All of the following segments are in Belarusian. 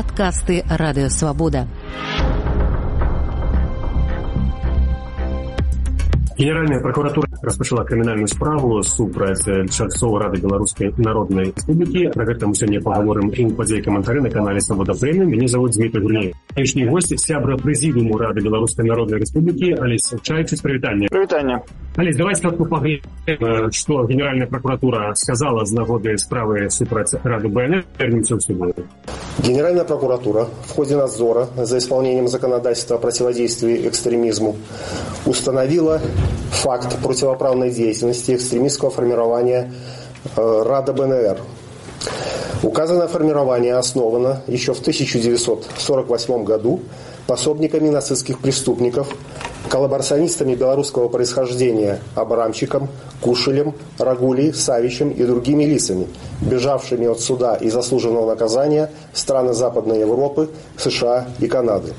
падкасты радыёвабода. Генеральная прокуратура распачала крымінальную справу супраць чальцова рады беларускай народнай рэспублікі на гэтым сёння паговорым ім падзей каментары на канале свабода прэмі мяне завод Дмітрий гурней Ішні госці сябра прэзідуму рады беларускай народнай рэспублікі алесь чайцы з прывітання прывітання алесь давайте как паглядзім что генеральная прокуратура сказала з нагоды справы супраць рады бнр вернемся суду Генеральная прокуратура в ходе надзора за исполнением законодательства о противодействии экстремизму установила факт противоправной деятельности экстремистского формирования э, Рада БНР. Указанное формирование основано еще в 1948 году пособниками нацистских преступников, коллаборационистами белорусского происхождения Абрамчиком, Кушелем, Рагулей, Савичем и другими лицами, бежавшими от суда и заслуженного наказания в страны Западной Европы, США и Канады.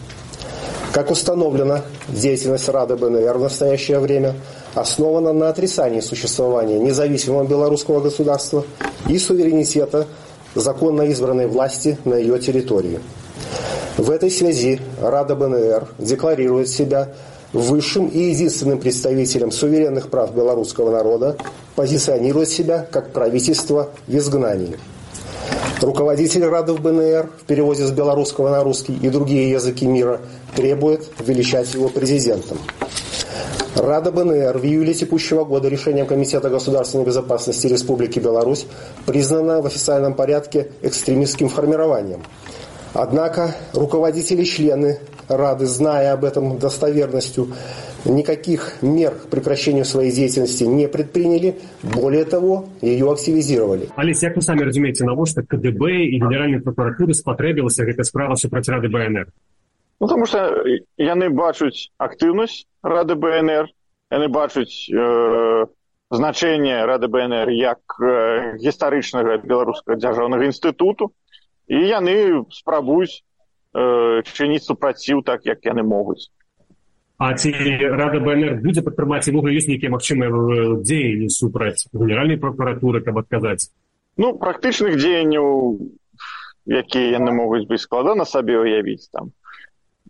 Как установлено, деятельность Рады БНР в настоящее время основана на отрицании существования независимого белорусского государства и суверенитета законно избранной власти на ее территории. В этой связи Рада БНР декларирует себя высшим и единственным представителем суверенных прав белорусского народа, позиционирует себя как правительство в изгнании – Руководитель Радов БНР в переводе с белорусского на русский и другие языки мира требует величать его президентом. Рада БНР в июле текущего года решением Комитета государственной безопасности Республики Беларусь признана в официальном порядке экстремистским формированием. Однако руководители члены Рады, зная об этом достоверностью, никаких мер к прекращению своей деятельности не предприняли, более того, ее активизировали. Алис, як вы сами разумеете, на что КДБ и Генеральной прокуратуры спотребилась эта справа супраць Рады БНР? Ну, потому что яны бачуць актыўнасць Рады БНР, яны бачуць э, значение Рады БНР як э, гістарычнага беларускага дзяржаўнага інстытуту, і яны спрабуюць э, чыніць супраціў так, як яны могуць. А ці рада БНР будзе падтрымаць і вугла ёсць нейкія магчымыя дзеянні супраць генеральнай прокуратуры, каб адказаць? Ну практычных дзеянняў, якія яны могуць быць складана сабе уявіць там.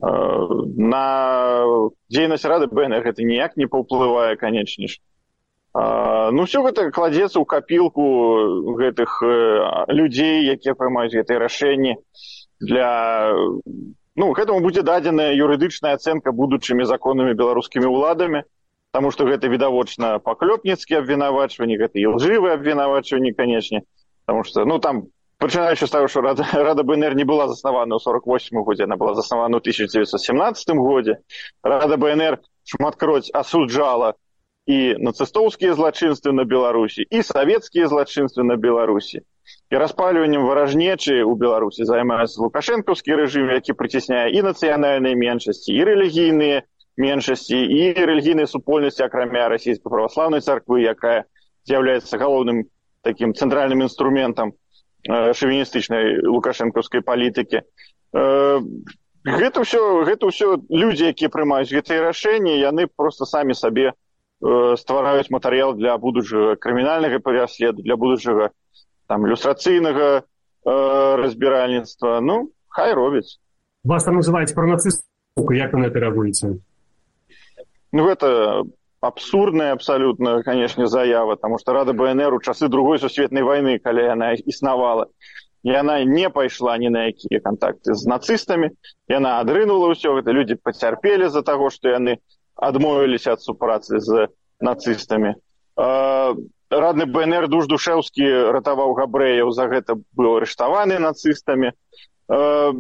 На дзейнасць рады БНР гэта ніяк не паўплывае канечне ж. Ну ўсё гэта кладзецца ў капілку гэтых людзей, якія прымаюць гэтыя рашэнні для ну гэтаму будзе дадзеная юрыдычная ацэнка будучымі законнымі беларускімі ўладамі таму што гэта відавочна паклёпніцкі абвінавачванні гэта і лжывы абвінавачванні канечне потому что ну там пачынаючы з таго што рада, рада бнр не была заснавана ў сорок восьм годзе она была заснавана ў тысяча девятьсот семнадцатым годзе рада бнр шматкроць асуджала і нацыстоўскія злачынствы на беларусі і савецкія злачынствы на беларусі і распальваннем варажнечы ў беларусі займаецца лукашэнкаўскі рэжым які прыцісняе і нацыянальныя меншасці і рэлігійныя меншасці і рэлігійнай супольнасці акрамя расійскай праваслаўнай царквы якая з'яўляецца галоўным такім цэнтральным інструментам э, шавіністычнай лукашэнкаўскай палітыкі э, гэта ўсё гэта ўсё людзі якія прымаюць гэтыя рашэнні яны просто самі сабе э, ствараюць матэрыял для будучага крымінальнага пераследу для будучага там ілюстрацыйнага э, разбіральніцтва. Ну хай робіць вас там называюць про нацыстку як на это реагуеце ну гэта абсурдная абсалютна канешне заява таму што рада бнр у часы другой сусветнай вайны калі яна існавала яна не пайшла ні на якія кантакты з нацыстамі яна адрынула ўсё гэта людзі пацярпелі з-за таго што яны адмовіліся ад супрацы з нацыстамі радны бнр душ душеўскі ратаваў габрэяў за гэта быў арыштаваны нацыстамі. Э,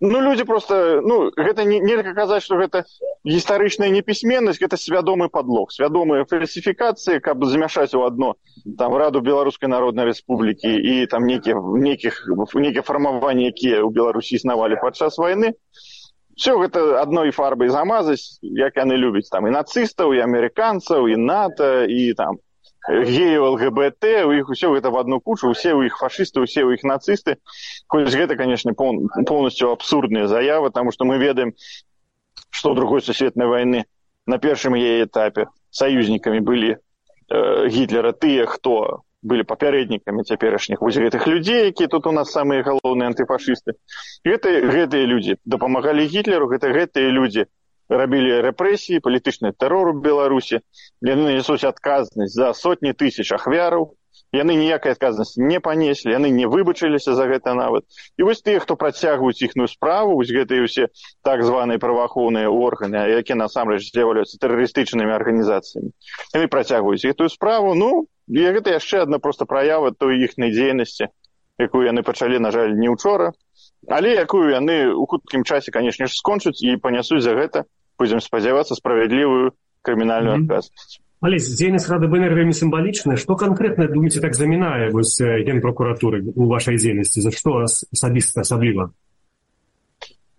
ну людзі просто ну гэта не нельга казаць што гэта гістарычная непісьменнасць гэта свядомы подлог свядомыя фальсіфікацыі каб замяшаць у адно там раду беларускай народнай рэспублікі і там нейкіх нейкіх нейкія фармаванні якія ў беларусі існавалі падчас войны все гэта адной фарбай замазаць як яны любяць там і нацыстаў і амерыканцаў і нато і там геяў лгбт у іх усё гэта в одну кучу усе у іх фашысты усе ў іх нацысты хоць гэта канешне полностью абсурдная заява тому что мы ведаем что другой сусветнай войны на першым яе этапе саюзнікамі былі э, гітлера тыя хто былі папярэднікамі цяперашніх вось гэтых людзей які тут у нас самыя галоўныя антыфашысты гэта гэтыя людзі дапамагалі гітлеру гэта гэтыя людзі рабілі рэпрэсіі палітычны тэрор у беларусі. Яны нясуць адказнасць за сотні тысяч ахвяраў яны ніякай адказнасці не панеслі яны не выбачыліся за гэта нават. І вось тыя хто працягваюць іхную справу вось гэтыя ўсе так званыя праваахоўныя органы якія насамрэч з'яўляюцца тэрарыстычнымі арганізацыямі яны працягваюць гэтую справу. Ну і гэта яшчэ адна проста праява той іхняй дзейнасці якую яны пачалі на жаль не ўчора але якую яны у хуткім часе канешне ж скончаць і панясуць за гэта будзем спадзявацца справядлівую крымінальную адказнасць Олесь, дзейнасць рады БНР вельмі сімвалічная што канкрэтна думаеце так замінае вось генпракуратуры у вашай дзейнасці за што асабіста асабліва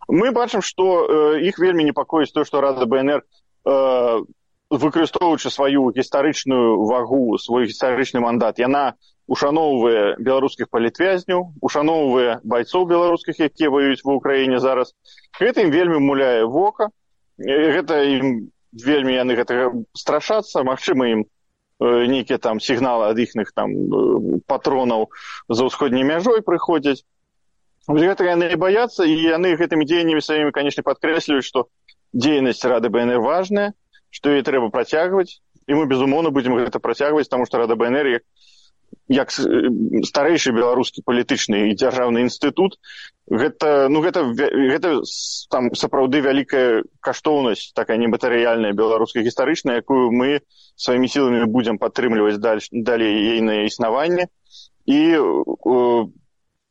мы бачым што э, іх вельмі непакоіць то што рада бнр э, выкарыстоўваючы сваю гістарычную вагу свой гістарычны мандат. Яна ушаноўвае беларускіх палітвязняў ушаноўвае байцоў беларускіх якія ваююць ва ўкраіне зараз. Гэта ім вельмі муляе вока. Гэта ім вельмі яны гэтага страшацца магчыма ім э, нейкія там сігналы ад іхных там э, патронаў за ўсходняй мяжой прыходзяць гэта яны баяцца і яны гэтымі дзеяннямі сваімі канешне падкрэсліваюць што дзейнасць рады бнр важная што яе трэба працягваць і мы безумоўна будзем гэта працягваць таму што рада бнр як старэйшы беларускі палітычны і дзяржаўны інстытут гэта ну гэта гэта там сапраўды вялікая каштоўнасць такая нематэрыяльная беларуская гістарычная якую мы сваімі сіламі будзем падтрымліваць далей ейнае існаванне. І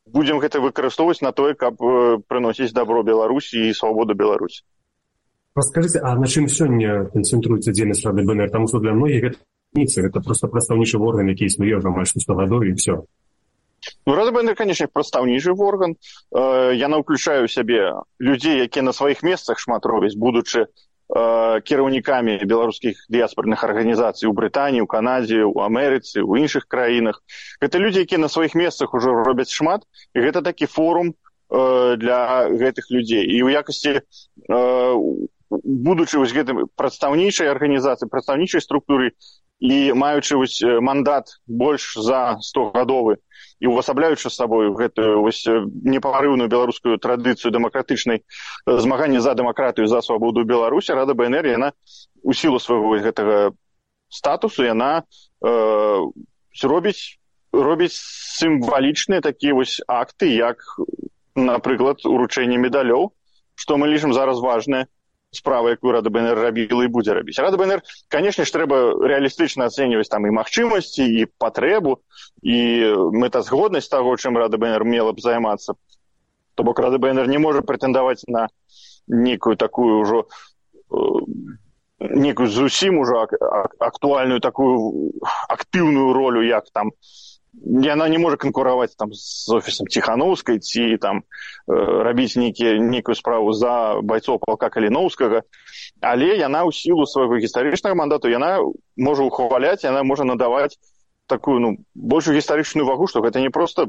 будзем гэта выкарыстоўваць на тое каб прыносіць дабро беларусі і свабоду беларусь расскажите а на чым сёння канцэнтруецца дзейнасць рады бнр? Там што для многіх гэта ніцы это просто прадстаўнічы орган які існуе ўжо амаль што гадоў і все ну рада бнр конечно прадстаўнічы орган. Э, яна ўключае ў сябе людзей якія на сваіх месцах шмат робяць будучы э, кіраўнікамі беларускіх дыяспорных арганізацый у брытаніі у канадзе у амерыцы у іншых краінах гэта людзі якія на сваіх месцах ужо робяць шмат і гэта такі форум э, для гэтых людзей і ў якасці э, будучы вось гэтым прадстаўнічай арганізацыі прадстаўнічай структуры і маючы вось мандат больш за сто гадовы і увасабляючы з сабою гэтую вось непарыўную беларускую традыцыю дэмакратычнай змагання за дэмакратыю за свабоду беларусі рада бнр яна у сілу свайго гэтага статусу яна э, робіць робіць сімвалічныя такія вось акты як напрыклад уручэнне медалёў што мы лічым зараз важнае справа якую рада бнр рабіла і будзе рабіць. Рада бнр канешне ж трэба рэалістычна ацэньваць там і магчымасці і патрэбу і мэтазгоднасць таго чым рада бнр мела б займацца. То бок рада бнр не можа прэтэндаваць на нейкую такую ўжо э, некую зусім ужо актуальную такую актыўную ролю як там яна не можа канкураваць там з офісам ціханаўскай ці там э, рабіць нейкія нейкую справу за байцоў палка каліноўскага але яна ў сілу свайго гістарычнага мандату яна можа ухваляць яна можа надаваць такую ну большую гістарычную вагу што гэта не просто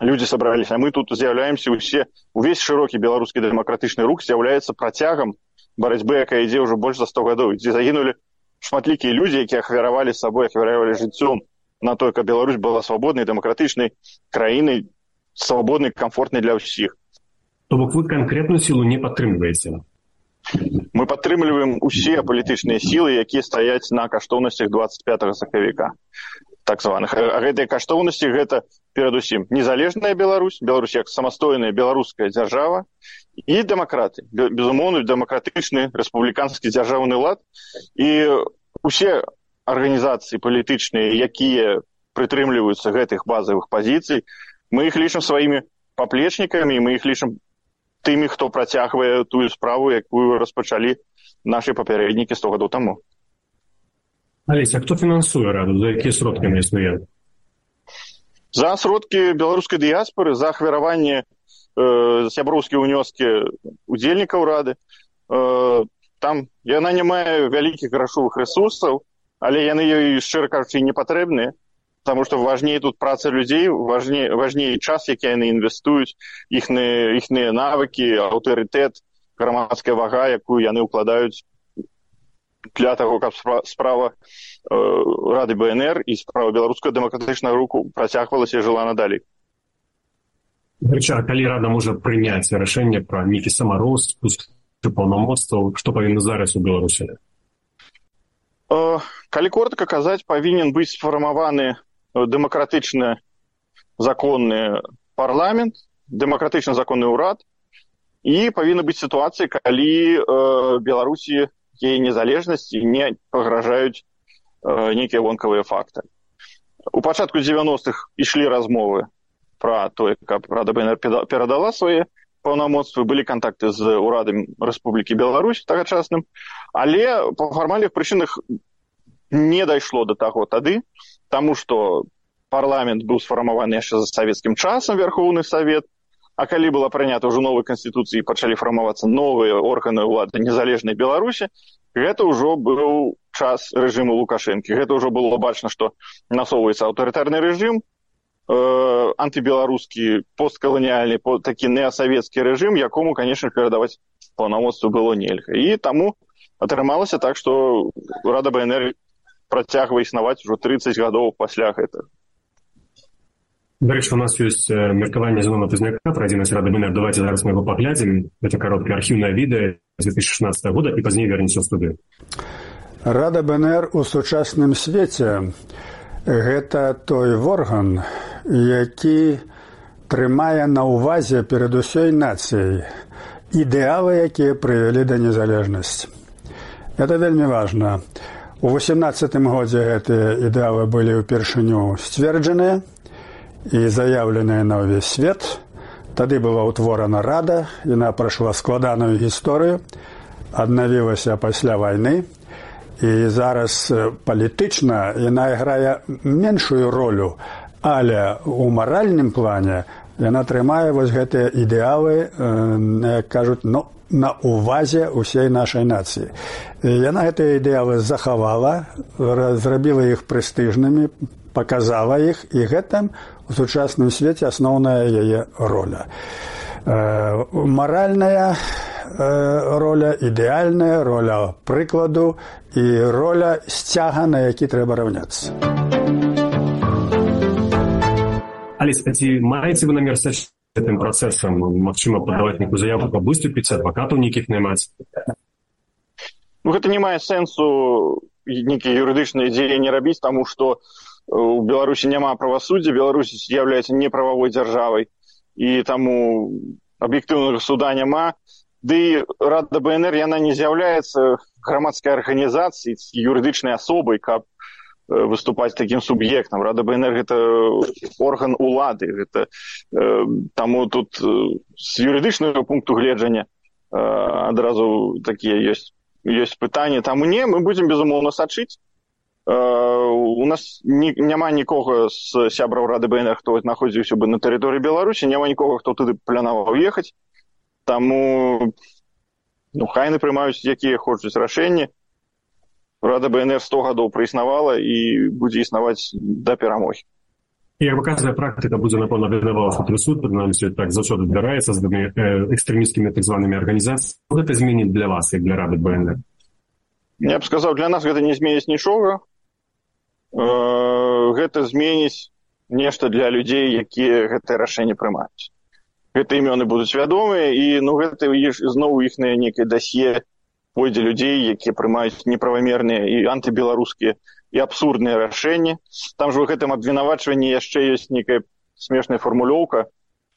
людзі сабраліся мы тут з'яўляемся ўсе увесь шырокі беларускі дэмакратычны рух з'яўляецца працягам барацьбы якая ідзе ўжо больш за сто гадоў дзе загінулі шматлікія людзі якія ахвяравалі сабой ахвяравалі жыццём на тое каб Беларусь была свабоднай дэмакратычнай краінай свабоднай комфортнай для ўсіх то бок вы канкрэтную сілу не падтрымліваеце мы падтрымліваем усе палітычныя сілы якія стаяць на каштоўнасцях 25 сакавіка так званых. Гэтыя каштоўнасці гэта перадусім незалежная Беларусь Беларусь як самастойная беларуская дзяржава і дэмакраты безумоўны дэмакратычны рэспубліканскі дзяржаўны лад. І усе арганізацыі палітычныя якія прытрымліваюцца гэтых базавых пазіцый мы іх лічым сваімі паплечнікамі мы іх лічым тымі хто працягвае тую справу якую распачалі нашы папярэднікі сто гадоў таму. Алеся хто фінансуе раду? За якія сродкі на існуе? За сродкі беларускай дыяспоры за ахвяраванне э, сяброўскі ўнёскі удзельнікаў рады. Э, там яна не мае вялікіх грашовых ресурсаў але яны шчыра кажучы не патрэбныя потому что важней тут праца людзей важней важней час які яны інвестуюць іхныя іхныя навыкі аўтарытэт грамадская вага якую яны ўкладаюць для таго каб справа рады бнр і справа беларускага дэмакратычнага руку працягвалася жыла надалей. Калі рада можа прыняць рашэнне пра нейкі самароспуск паўнамоцтваў што павінна зараз у беларусі калі коротко казаць павінен быць сфармаваны дэмакратычны законны парламент дэмакратычна законны ўрад і павінна быць сітуацыя калі э, беларусі яе незалежнасці не пагражаюць э, нейкія вонкавыя факты. У пачатку 90-х ішлі размовы пра тое каб рада перадала свае паўнамоцтвы былі кантакты з урадам рэспублікі беларусь тагачасным але па фармальных прычынах не дайшло до таго тады таму што парламент быў сфармаваны яшчэ за савецкім часам верхоўны савет а калі была прынята ўжо новай канстытуцыі пачалі фармавацца новыя органы ўлады незалежнай беларусі гэта ўжо быў час рэжыму лукашэнкі гэта ўжо было бачна што насоўваецца аўтарытарны рэжым э, антыбеларускі посткаланіяльны по такі неасавецкі рэжым якому канешне перадаваць паўнамоцтву было нельга і таму атрымалася так што рада бнр працягвае існаваць ужо 30 гадоў пасля гэтага Дарэчы, у нас ёсць меркаванне зона пазняка пра адзінасць рады бнр. Давайте зараз мы его паглядзім это кароткае архіўнае відэа 2016 года і пазней вернемся ў студыю рада бнр у сучасным свеце гэта той орган які трымае на ўвазе перад усёй нацыяй ідэалы якія прывялі да незалежнасці это вельмі важна у 18 годзе гэтыя ідэалы былі ўпершыню сцверджаныя і заяўленая на ўвесь свет. Тады была ўтворана рада, яна прайшла складаную гісторыю, аднавілася пасля вайны. І зараз палітычна яна іграе меншую ролю, але у маральным плане яна трымае вось гэтыя ідэалы, як кажуць ну, на увазе ўсей нашай нацыі. Яна гэтыя ідэалы захавала, зрабіла іх прэстыжнымі, паказала іх і гэтым у сучасным свеце асноўная яе роля. Э, маральная э, роля, ідэальная роля прыкладу і роля сцяга, на які трэба раўняцца. Аліс, ці маеце вы намер стаць гэтым працэсам магчыма падаваць нейкую заявку каб выступіць адвакатаў нейкіх наймаць ну, гэта не мае сэнсу нейкія юрыдычныя дзеянні рабіць таму што у беларусі няма правасуддзя беларусь з'яўляецца неправавой дзяржавай і таму аб'ектыўнага суда няма ды рада бнр яна не з'яўляецца грамадскай арганізацыі юрыдычнай асобай каб выступаць такім суб'ектам. Рада бнр гэта орган улады гэта таму тут з юрыдычнага пункту гледжання адразу такія ёсць ёсць пытанні. Таму не мы будзем безумоўна сачыць. У нас ні, няма нікога з сябраў рады бнр хто знаходзіўся бы на тэрыторыі беларусі няма нікога хто туды планаваў ехаць таму ну хайны прымаюць якія хочуць рашэнні рада бнр сто гадоў праіснавала і будзе існаваць да перамогі. Як выказная практыка будзе напэўна аб'яднавала суд прынамсі так заўсёды збіраецца з экстрэміскімі так званымі арганізацыямі. Гэта зменіць для вас як для рады бнр? Я б сказаў для нас гэта не зменіць нічога. Гэта зменіць нешта для людзей якія гэтае рашэнне прымаюць гэта імёны будуць вядомыя і ну гэта зноў іхнае некае дасье пойдзе людзей якія прымаюць неправамерныя і антыбеларускія і абсурдныя рашэнні. Там же у гэтым абвінавачванні яшчэ ёсць некая смешная фармулёўка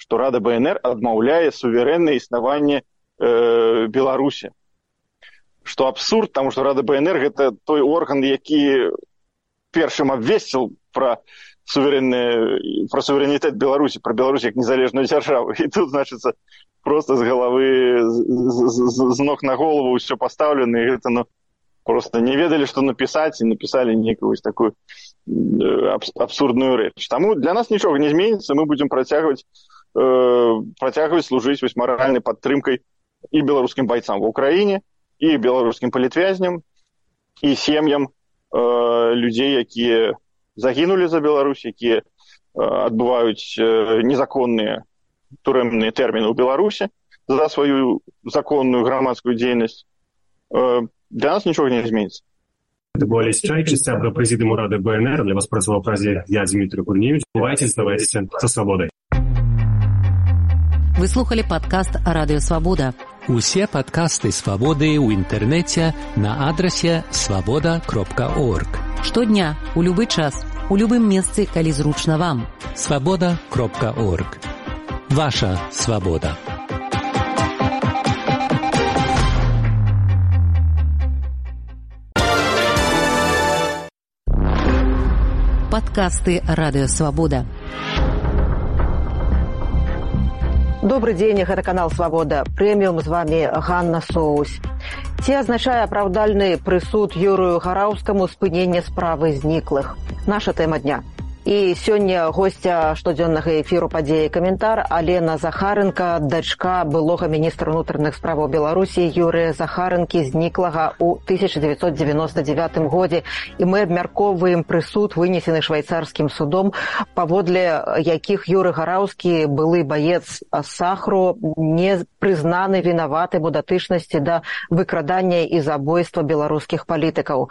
што рада бнр адмаўляе суверэннае існаванне э, беларусі. Што абсурд там што рада бнр гэта той орган які першым абвесціл пра суверэнны пра суверэнітэт беларусі пра беларусь як незалежную дзяржаву і тут значыцца просто галавы з, з, з, з ног на голову ўсё пастаўлена і гэта ну просто не ведалі што напісаць і напісалі некую такую аб, абсурдную рэч таму для нас нічога не зменіцца мы будзем працягваць э, працягваць служыць вось маральнай падтрымкай і беларускім байцам в украіне і беларускім палітвязням і сем'ям Э, людзей якія загінулі за беларусь якія адбываюць незаконныя турэмныя тэрміны ў беларусе за сваю законную грамадскую дзейнасць для нас нічога не зменіцца Это Олесь Чайки, сябра президиума Рады БНР. Для вас працаваў празе я, Дмитрий Курневич. Бывайте, оставайтесь со свободой. Вы слухали падкаст радыё свабода. Усе падкасты свабоды ў інтэрнэце на адрасе свабода кропка орг. Штодня, у любы час, у любым месцы, калі зручна вам. Свабода кропка орг. Ваша свабода. Падкасты радыё свабода. Добры дзень гэта канал свабода прэміум з вами Ганна соус ці азначае апраўдальны прысуд юрыю гараўскаму спынення справы зніклых наша тэма дня І сёння госця штодзённага эфіру падзеі каментар Алена Захарынка, дачка былога міністра ўнутраных справаў Беларусі Юрыя Захарынкі зніклага ў 1999 годзе. І мы абмяркоўваем прысуд, вынесены швайцарскім судом, паводле якіх Юры Гараўскі былы баец сахру не прызнаны вінаваты у датычнасці да выкрадання і забойства беларускіх палітыкаў.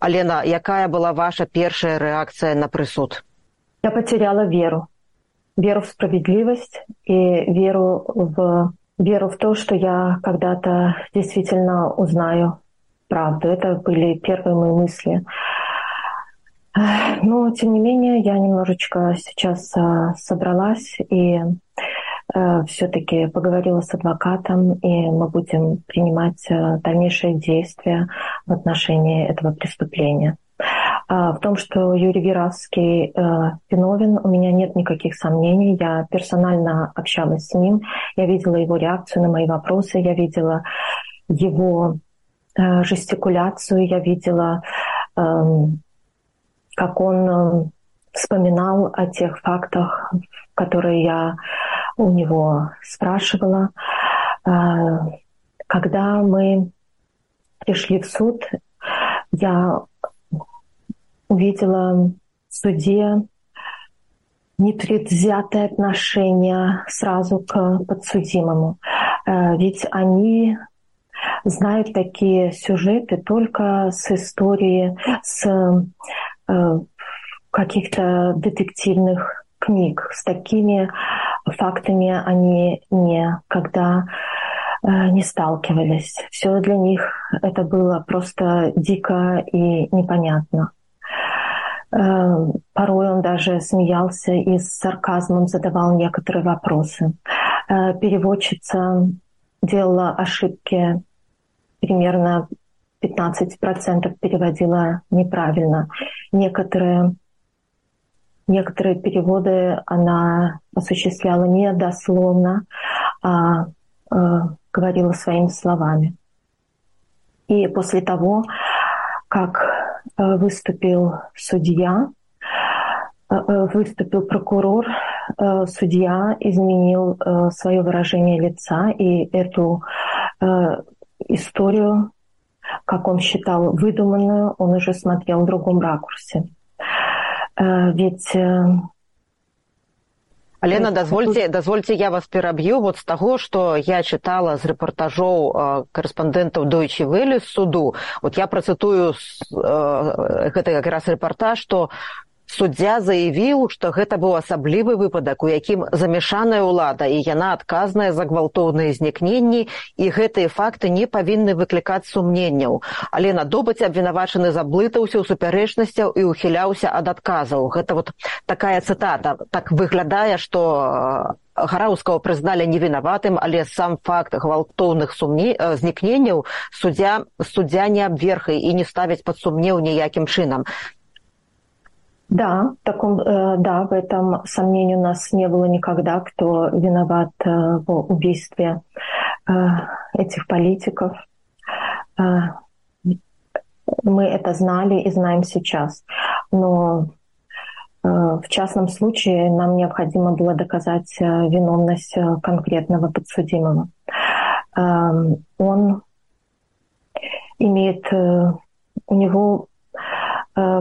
Алена, якая была ваша першая рэакцыя на прысуд? Я потеряла веру. Веру в справедливость и веру в, веру в то, что я когда-то действительно узнаю правду. Это были первые мои мысли. Но, тем не менее, я немножечко сейчас а, собралась и все-таки поговорила с адвокатом, и мы будем принимать э, дальнейшие действия в отношении этого преступления. А, в том, что Юрий Виравский э, виновен, у меня нет никаких сомнений. Я персонально общалась с ним, я видела его реакцию на мои вопросы, я видела его э, жестикуляцию, я видела, эм, как он э, вспоминал о тех фактах, которые я у него спрашивала. Когда мы пришли в суд, я увидела в суде непредвзятое отношение сразу к подсудимому. Э, ведь они знают такие сюжеты только с истории, с э, каких-то детективных книг. С такими фактами они никогда э, не сталкивались. Все для них это было просто дико и непонятно. Э, порой он даже смеялся и с сарказмом задавал некоторые вопросы. Э, переводчица делала ошибки, примерно 15% переводила неправильно. Некоторые, некоторые переводы она осуществляла не дословно, а э, говорила своими словами. И после того, как Э, выступил судья, э, выступил прокурор, судья изменил свое выражение лица и эту историю, как он считал выдуманную, он уже смотрел в другом ракурсе. Ведь Алена дазвольце дазвольце я вас пераб'ю вот з таго што я чытала з рэпартажоў карэспандэнтаў дойчы вэлі суду вот я працытую гэта якраз рэпартаж што Суддзя заявіў, што гэта быў асаблівы выпадак, у якім замяшаная ўлада і яна адказная за гвалтоўныя знікненні і гэтыя факты не павінны выклікаць сумненняў. Але на добыць абвінавачаны заблытаўся ў супярэчнасцяў і ўхіляўся ад адказаў. Гэта вот такая цытата так выглядае, што гараўскага прызналі невінаватым, але сам факт гвалтоўных сумне... знікненняў суддзя суддзя не абверхай і не ставяць пад сумнеў ніякім чынам. Да, таком, э, да, в этом сомнений у нас не было никогда, кто виноват э, в убийстве э, этих политиков. Мы это знали и знаем сейчас. Но в частном случае нам необходимо было доказать виновность конкретного подсудимого. Он имеет, у него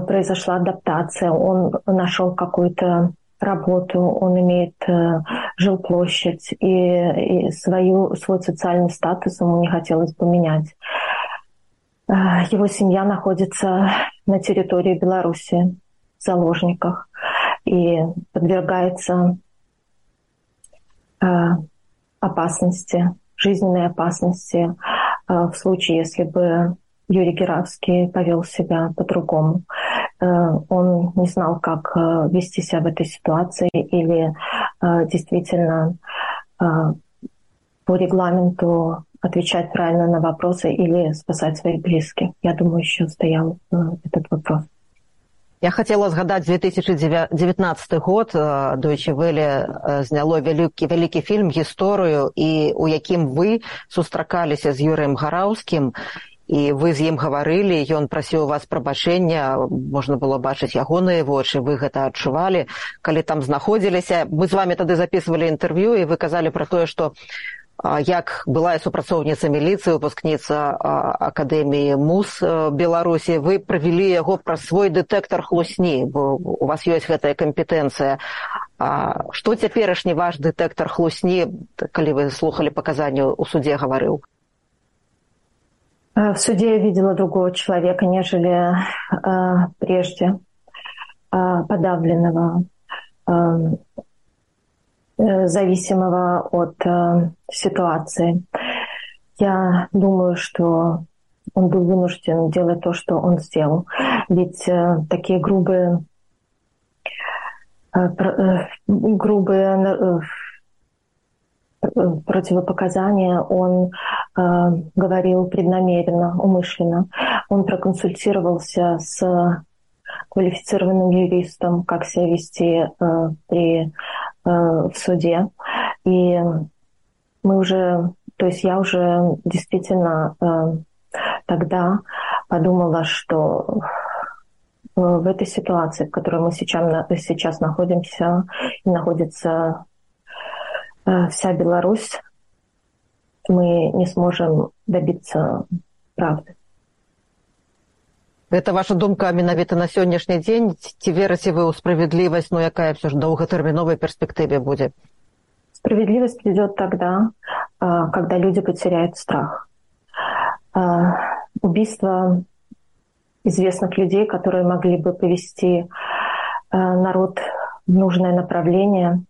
произошла адаптация, он нашел какую-то работу, он имеет э, жилплощадь, и, и свою, свой социальный статус ему не хотелось поменять. его семья находится на территории Беларуси в заложниках и подвергается опасности, жизненной опасности в случае, если бы Юрий Геравский повел себя по-другому. Он не знал, как вести себя в этой ситуации или действительно по регламенту отвечать правильно на вопросы или спасать своих близких. Я думаю, еще стоял этот вопрос. Я хотела згадаць 2019 год Дойче Вэле зняло вялікі вялікі фільм гісторыю і у якім вы сустракаліся з Юрыем гараўскім і вы з ім гаварылі ён прасіў у вас прабачэння можна было бачыць ягоныя вочы вы гэта адчувалі калі там знаходзіліся. Мы з вами тады записывалі інтэрв'ю і вы казалі пра тое што як былая супрацоўніца міліцыі выпускніца акадэміі муз беларусі вы правялі яго праз свой дэтэктар хлусні бо у вас ёсць гэтая кампетэнцыя. Што цяперашні ваш дэтэктар хлусні калі вы слухали паказанню у суде гаварыў в суде я видела другого человека нежели прежде подавленного Э, зависимого от э, ситуации. Я думаю, что он был вынужден делать то, что он сделал. Ведь э, такие грубые, грубые противопоказания он говорил преднамеренно, умышленно. Он проконсультировался с квалифицированным юристом, как себя вести при Э, в суде. И мы уже, то есть я уже действительно э, тогда подумала, что э, в этой ситуации, в которой мы сейчас, сейчас находимся, и находится вся Беларусь, мы не сможем добиться правды. Гэта ваша думка менавіта на сённяшні дзень ці верыце вы ў справядлівасць ну якая все ж доўгатэрміновай перспектыве будзе справедливость придет тогда когда люди потеряют страх. Убийство известных людей которые могли бы повести народ в нужное направление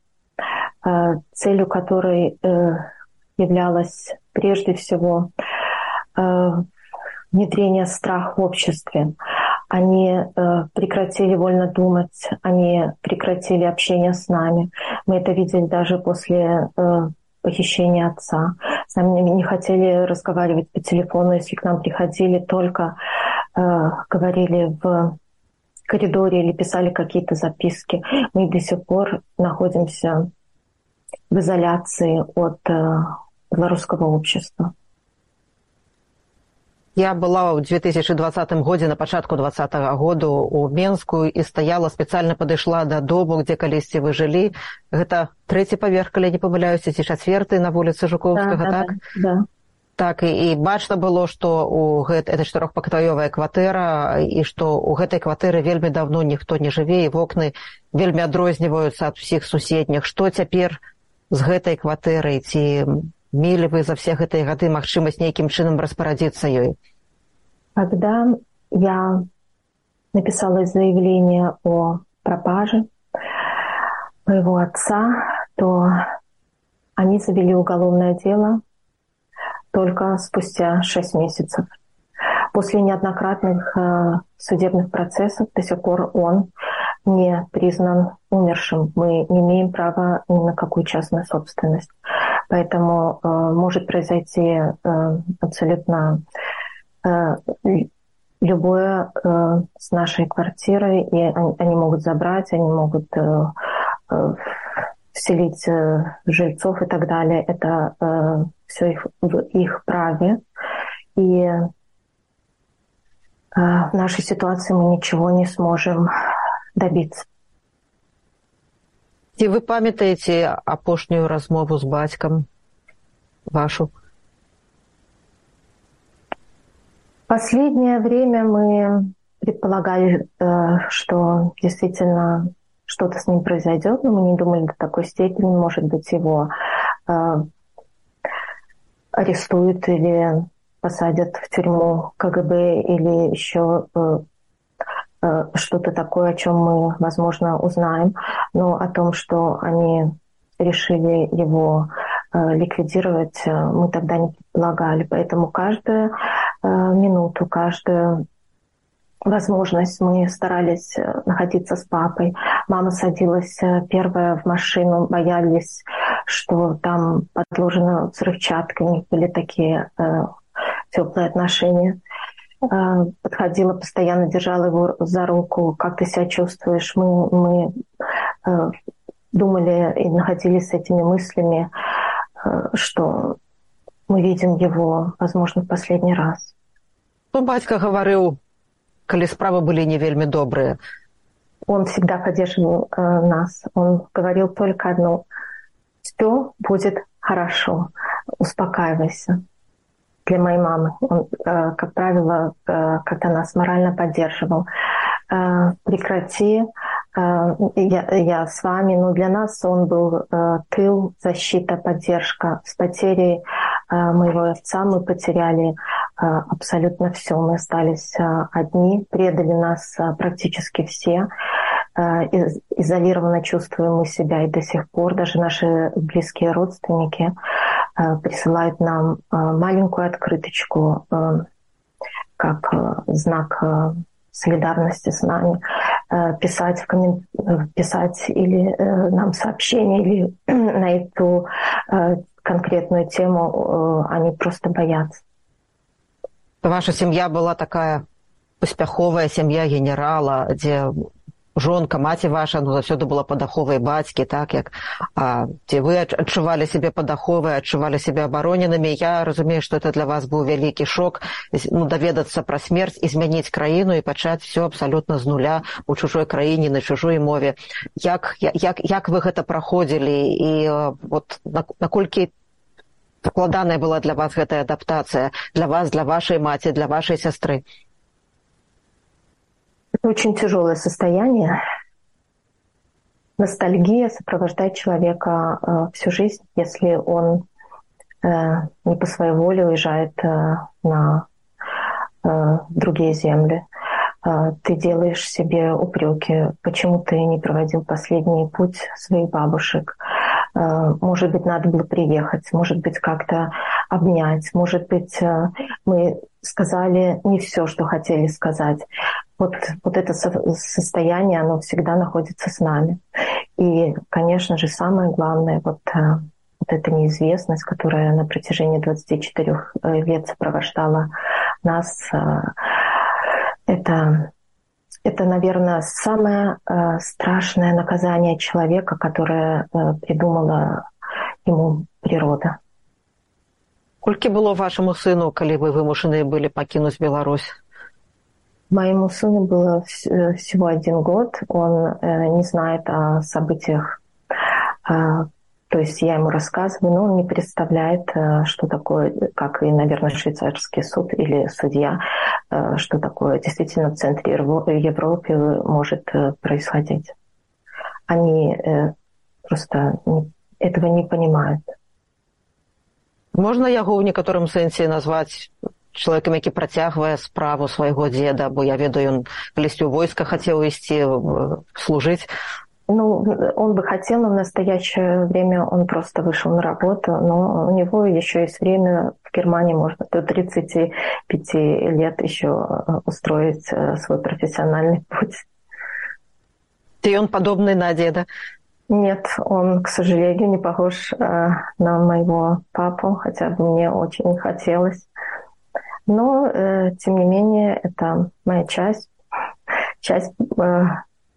целью которой э, являлась прежде всего внедрение страха в обществе. Они э, прекратили вольно думать, они прекратили общение с нами. Мы это видели даже после э, похищения отца. С нами не хотели разговаривать по телефону, если к нам приходили, только э, говорили в коридоре или писали какие-то записки. Мы до сих пор находимся в изоляции от э, белорусского общества. Я была ў 2020 годзе на пачатку два -го году у Менску і стаяла спецыяльна падышла да дому, дзе калісьці вы жылі. Гэта трэці паверх, калі не памыляюся ці чацверты на вуліцы жукоўскага да, так. Да, да. Так і, і бачна было, што у гэт, это чатырохпакаёвая кватэра і што ў гэтай кватэры вельмі давно ніхто не жыве і вокны вельмі адрозніваюцца ад усіх суседніх. Што цяпер з гэтай кватэрай ці мелі вы за все гэтыя гады магчымасць нейкім чынам распарадзіцца ёй? Когда я написала заявление о пропаже моего отца то они завели уголовное дело только спустя шесть месяцев. После неоднократных э, судебных процессов до сих пор он не признан умершим. Мы не имеем права ни на какую частную собственность. Поэтому э, может произойти э, абсолютно э, любое э, с нашей квартирой, и они, они могут забрать, они могут э, э, вселить э, жильцов и так далее. Это э, все их, в их праве. И э, в нашей ситуации мы ничего не сможем добиться. Ці вы памятаеце апошнюю размову з бацькам вашу? Последнее время мы предполагали, э, что действительно что-то с ним произойдет, но мы не думали до такой степени, может быть, его э, арестуют или посадят в тюрьму КГБ или еще э, что-то такое, о чем мы, возможно, узнаем, но о том, что они решили его ликвидировать, мы тогда не предполагали. Поэтому каждую минуту, каждую возможность мы старались находиться с папой. Мама садилась первая в машину, боялись что там подложена взрывчатка, у них были такие э, теплые отношения. Э, подходила, постоянно держала его за руку, как ты себя чувствуешь. Мы, мы э, думали и находились с этими мыслями, э, что мы видим его, возможно, в последний раз. Ну, батька говорил, коли справы были не вельми добрые. Он всегда поддерживал э, нас. Он говорил только одно – все будет хорошо, успокаивайся. Для моей мамы. Он, э, как правило, э, как-то нас морально поддерживал. Э, прекрати, я, я с вами, но для нас он был тыл, защита, поддержка. С потерей моего отца мы потеряли абсолютно все. Мы остались одни, предали нас практически все. Изолированно чувствуем мы себя и до сих пор. Даже наши близкие родственники присылают нам э, маленькую открыточку как знак солидарности с нами, писать, в коммен... писать или нам сообщение, или на эту конкретную тему они просто боятся. Ваша семья была такая успяховая сям'я генерала, дзе жонка маці ваша ну заўсёды была падаховай бацькі так як ці вы адчувалі сябе падаховай адчувалі сябе абароненымі. Я разумею што это для вас быў вялікі шок ну даведацца пра смерць і змяніць краіну і пачаць все абсалютна з нуля у чужой краіне на чужой мове. Як як як вы гэта праходзілі? І вот наколькі складаная была для вас гэтая адаптацыя? Для вас для вашай маці для вашай сястры очень тяжелое состояние. Ностальгия сопровождает человека э, всю жизнь, если он э, не по своей воле уезжает э, на э, другие земли. Э, ты делаешь себе упреки, почему ты не проводил последний путь своих бабушек. Э, может быть, надо было приехать, может быть, как-то обнять, может быть, э, мы сказали не все, что хотели сказать вот, вот это состояние, оно всегда находится с нами. И, конечно же, самое главное, вот, э, вот эта неизвестность, которая на протяжении 24 э, лет сопровождала нас, э, это, это наверное, самое страшное наказание человека, которое придумала ему природа. Колькі было вашаму сыну, калі вы вымушаны былі пакінуць Беларусь? Моему сыну было э, всего один год, он э, не знает о событиях. А, то есть я ему рассказываю, но он не представляет, э, что такое, как и, наверное, швейцарский суд или судья, что такое действительно в центре Европы может происходить. Они просто этого не понимают. Можно яго ў некаторым сэнсе назваць чалавекам які працягвае справу свайго дзеда бо я ведаю ён калісьці ў войска хацеў ісці э, служыць Ну, он бы хотел, но в настоящее время он просто вышел на работу, но у него еще есть время в Германии, можно до 35 лет еще э, устроить э, свой профессиональный путь. И он подобный на деда? Нет, он, к сожалению, не похож на моего папу, хотя бы мне очень хотелось. Но, э, тем не менее, это моя часть, часть э,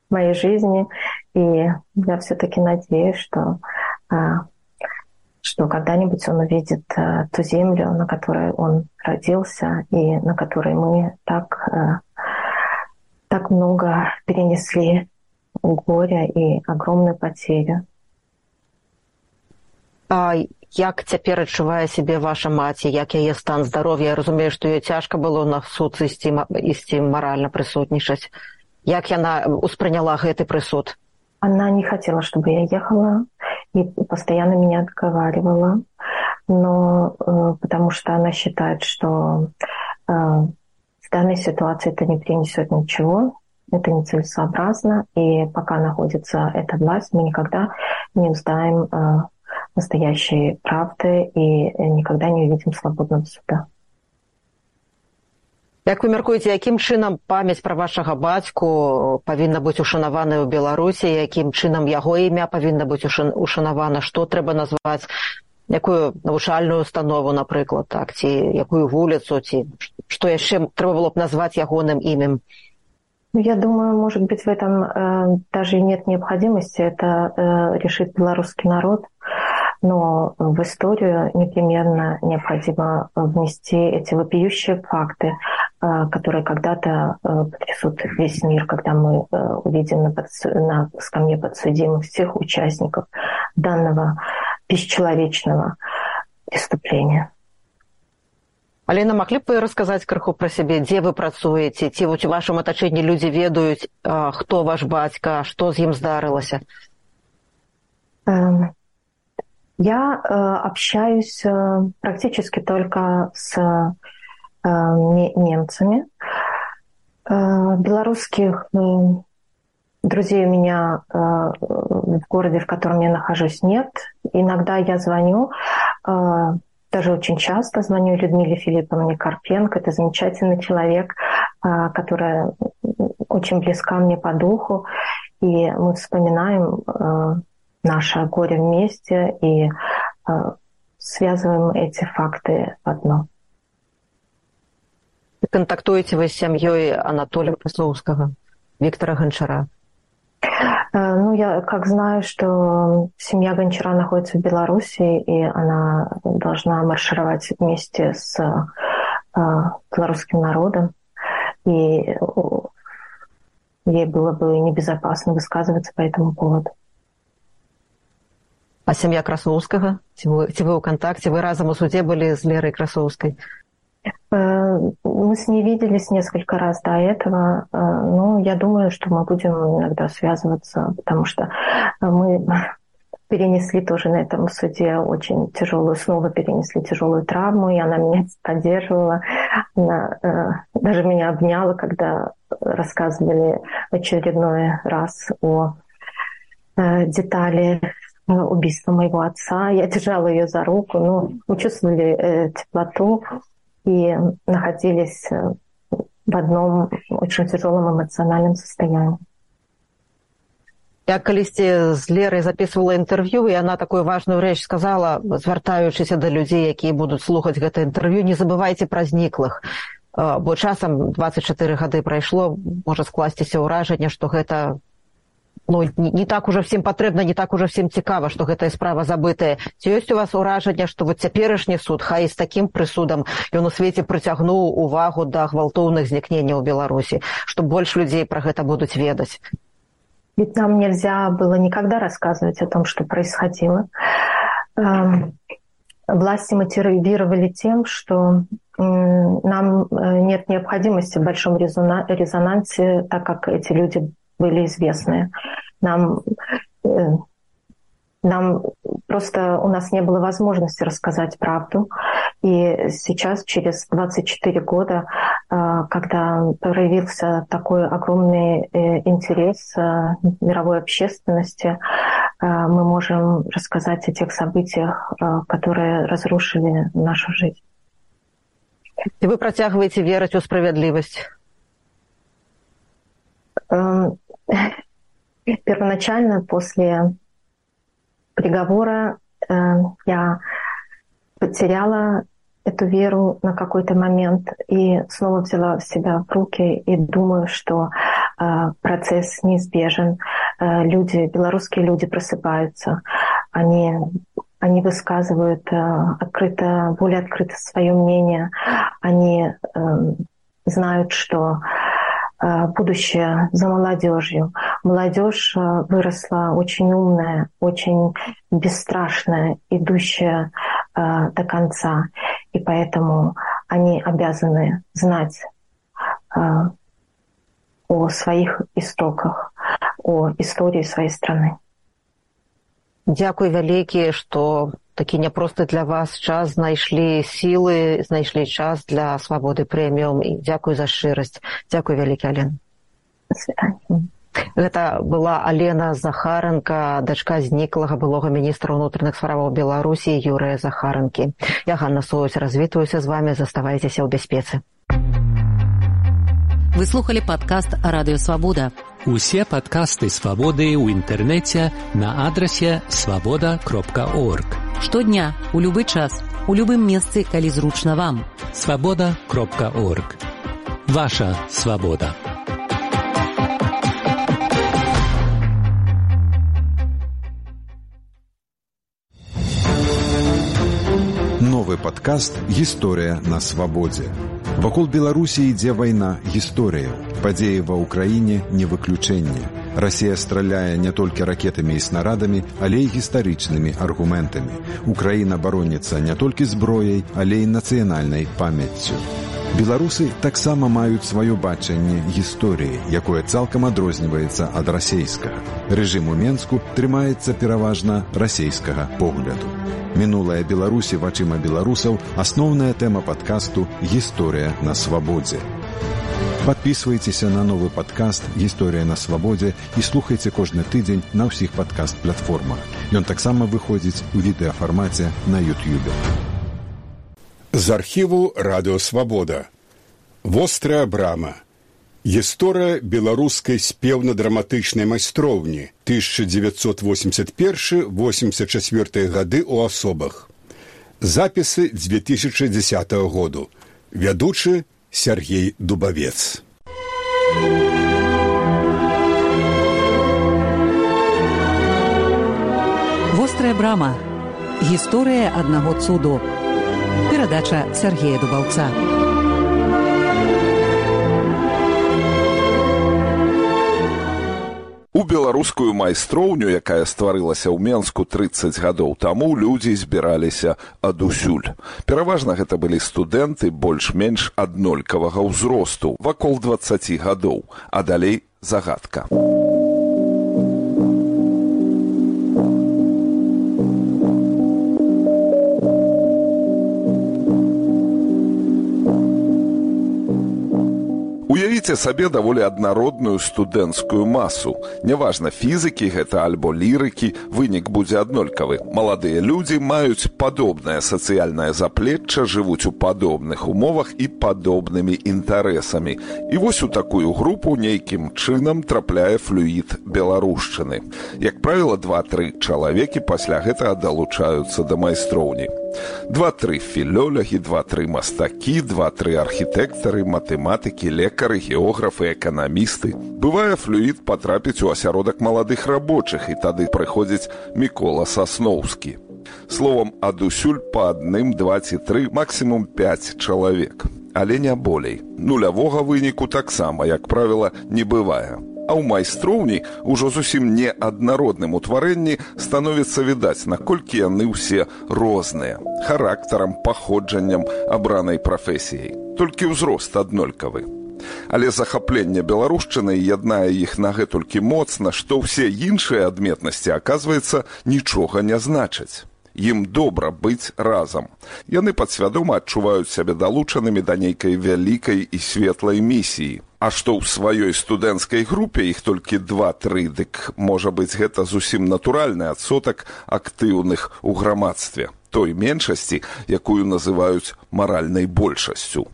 моей жизни. И я все-таки надеюсь, что, э, что когда-нибудь он увидит э, ту землю, на которой он родился, и на которой мы так, э, так много перенесли горя и огромную потерю. Як цяпер адчувае сябе ваша маці? Як яе стан здароўя? Я разумею што ёй цяжка было на суд ісці ісці маральна прысутнічаць. Як яна успрыняла гэты прысуд? Она не хотела чтобы я ехала и постоянно меня отговаривала. Но э, потому что она считает, что э, в данной ситуации это не принесет ничего, это нецелесообразно, и пока находится эта власть, мы никогда не узнаем э, настоящей правды и никогда не увидим свободного суда. Як вы мяркуеце якім чынам памяць пра вашага бацьку павінна быць ушанаваная ў беларусі якім чынам яго імя павінна быць ушанавана што трэба назваць якую навучальную установу напрыклад так ці якую вуліцу ці што яшчэ трэба было б назваць ягоным імем? Ну, я думаю может быть в этом э, даже нет необходимости. Это э, решит белорусский народ но в историю непременно необходимо внести эти вопиющие факты, э, которые когда-то э, потрясут весь мир, когда мы э, увидим на, подсу... на скамье подсудимых всех участников данного бесчеловечного преступления. Алена маглі б вы расказаць крыху пра сябе дзе вы працуеце ці вось у вашым атачэнні людзі ведаюць хто ваш бацька што з ім здарылася я э, общаюсь э, практически только с э, немцами. Белорусских друзей у меня в городе, в котором я нахожусь, нет. Иногда я звоню, даже очень часто звоню Людмиле Филипповне Карпенко. Это замечательный человек, которая очень близка мне по духу. И мы вспоминаем наше горе вместе и э, связываем эти факты в одно. Контактуете вы с семьей Анатолия Красовского, Виктора Гончара? Э, ну, я как знаю, что семья Гончара находится в Беларуси, и она должна маршировать вместе с э, белорусским народом. И ей было бы небезопасно высказываться по этому поводу. А сям'я красоўскага ці вы, ці вы ў кантакце вы разам у суде были с лерой красоўскай э, мы с ней виделись несколько раз до этого. Э, ну, я думаю, что мы будем иногда связываться, потому что мы перенесли тоже на этом суде очень тяжелую, снова перенесли тяжелую травму, и она меня поддерживала. Она э, даже меня обняла, когда рассказывали очередной раз о детали убийства моего отца. Я держала ее за руку, ну, мы чувствовали э, теплоту и находились э, в одном очень тяжелом эмоциональном состоянии. Я калісьці з лерай записывала інтэрв'ю і она такую важную рэч сказала звяртаючыся да людзей якія будуць слухаць гэта інтэрв'ю не забывайте пра зніклых бо часам 24 гады прайшло можа скласціся ўражанне што гэта ну, не, так уже всем патрэбна не так уже всем цікава что гэтая справа забытая. Ці ёсць у вас уражанне что вот цяперашні суд хай з таким прысудам ён у свеце прыцягнуў увагу да гвалтоўных знікненняў беларусі что больш людзей про гэта будуць ведаць. Ведь нам нельзя было никогда рассказывать о том что происходило власти мотивировали тем что нам э, нет необходимости в большом резонансе, так как эти люди были известны. Нам, э, нам просто у нас не было возможности рассказать правду. И сейчас, через 24 года, э, когда проявился такой огромный э, интерес мировой общественности, мы можем рассказать о тех событиях, которые разрушили нашу жизнь. И вы протягиваете верить в справедливость? Первоначально после приговора э, я потеряла эту веру на какой-то момент и снова взяла себя в руки и думаю, что э, процесс неизбежен. Э, люди, белорусские люди просыпаются, они, они высказывают открыто, более открыто свое мнение, они знают, что будущее за молодежью. Молодежь э, выросла очень умная, очень бесстрашная, идущая э, до конца. И поэтому они обязаны знать о своих истоках, о истории своей страны. Дякую вялікі, што такі няпросты для вас час знайшлі сілы знайшлі час для свабоды прэміум. І дзякуй за шчырасць. Дзякуй вялікі ален. Гэта была алена захаранка дачка зніклага былога міністра ўнутраных справаў беларусі юрыя захаранкі я ганна соусь развітваюся з вами заставайцеся ў бяспецы. Выслухали падкаст радыёвабода усе падкасты свабоды ў інтэрнэце на адрасе свабода кропка орг штодня у любы час у любым месцы калі зручна вам. Свабода кропка орг. Ваша свабода. Новы падкаст гісторыя на свабодзе вакол беларусі ідзе вайна гісторыяў. Падзеі ва ўкраіне не выключэнне Расія страляе не толькі ракетамі і снарадамі, але і гістарычнымі аргументамі. Украіна бароніцца не толькі зброяй, але і нацыянальнай памяццю. Беларусы таксама маюць сваё бачанне гісторыі, якое цалкам адрозніваецца ад расейскага. Рэжым у Менску трымаецца пераважна расейскага погляду. Мінулая Беларусі вачыма беларусаў асноўная тэма падкасту гісторыя на свабодзе. Падпісвайцеся на новы падкаст гісторыя на свабодзе і слухайце кожны тыдзень на ўсіх падкаст-платформах. Ён таксама выходзіць у відэафармаце на Ютюбе. З архіву радыёвабода. Вострая брама. Гісторыя беларускай спеўна-драматычнай майстроўні 1981-84 гады ў асобах. Запісы 2010 году. Вядучы Сергей Дубавец. Вострая брама. Гісторыя аднаго цуду. Перадача Сергея Дубаўца. У беларускую майстроўню, якая стварылася ў Менску 30 гадоў таму, людзі збіраліся адусюль. Пераважна гэта былі студэнты больш-менш аднолькавага ўзросту, вакол 20 гадоў, а далей загадка. Уявіце сабе даволі аднародную студэнцкую масу. Няважна фізыкі гэта альбо лірыкі, вынік будзе аднолькавы. Маладыя людзі маюць падобнае сацыяльнае заплечча, жывуць у падобных умовах і падобнымі інтарэсамі. І вось у такую групу нейкім чынам трапляе флюід беларушчыны. Як правіла, два-тры чалавекі пасля гэтага далучаюцца да майстроўні. Два-тры філёлягі, два-тры мастакі, два-тры архітэктары, матэматыкі, лекары, географы, эканамісты. Бывае флюід патрапіць у асяродак маладых рабочых і тады прыходзіць мікола сасноўскі. Словам адусюль па адным два ці тры максімум 5 чалавек, але не болей. Нулявога выніку таксама, як правіла, не бывае а ў майстроўні ўжо зусім не аднародным утварэнні становіцца відаць, наколькі яны ўсе розныя характарам, паходжаннем абранай прафесіяй. Толькі ўзрост аднолькавы. Але захапленне беларушчыны яднае іх на гэтулькі моцна, што ўсе іншыя адметнасці, аказваецца, нічога не значаць. Ім добра быць разам. Яны падсвядома адчуваюць сябе далучанымі да нейкай вялікай і светлай місіі. А што ў сваёй студэнцкай групе іх толькі два-тры, дык можа быць гэта зусім натуральны адсотак актыўных у грамадстве, той меншасці, якую называюць маральнай большасцю.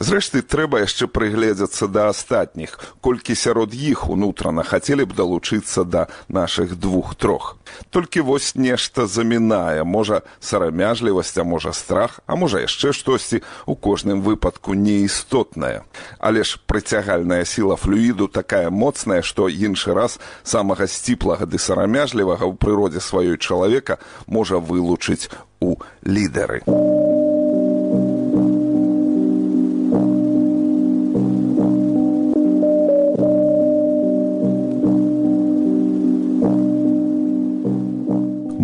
Зрэшты, трэба яшчэ прыгледзецца да астатніх, колькі сярод іх унутрана хацелі б далучыцца да нашых двух трох. Толькі вось нешта замінае, можа сарамяжлівасць, а можа страх, а можа яшчэ штосьці у кожным выпадку неістотнае. Але ж прыцягальная сіла флюіду такая моцная, што іншы раз самага сціплага ды сарамяжлівага ў прыродзе сваёй чалавека можа вылучыць у лідары.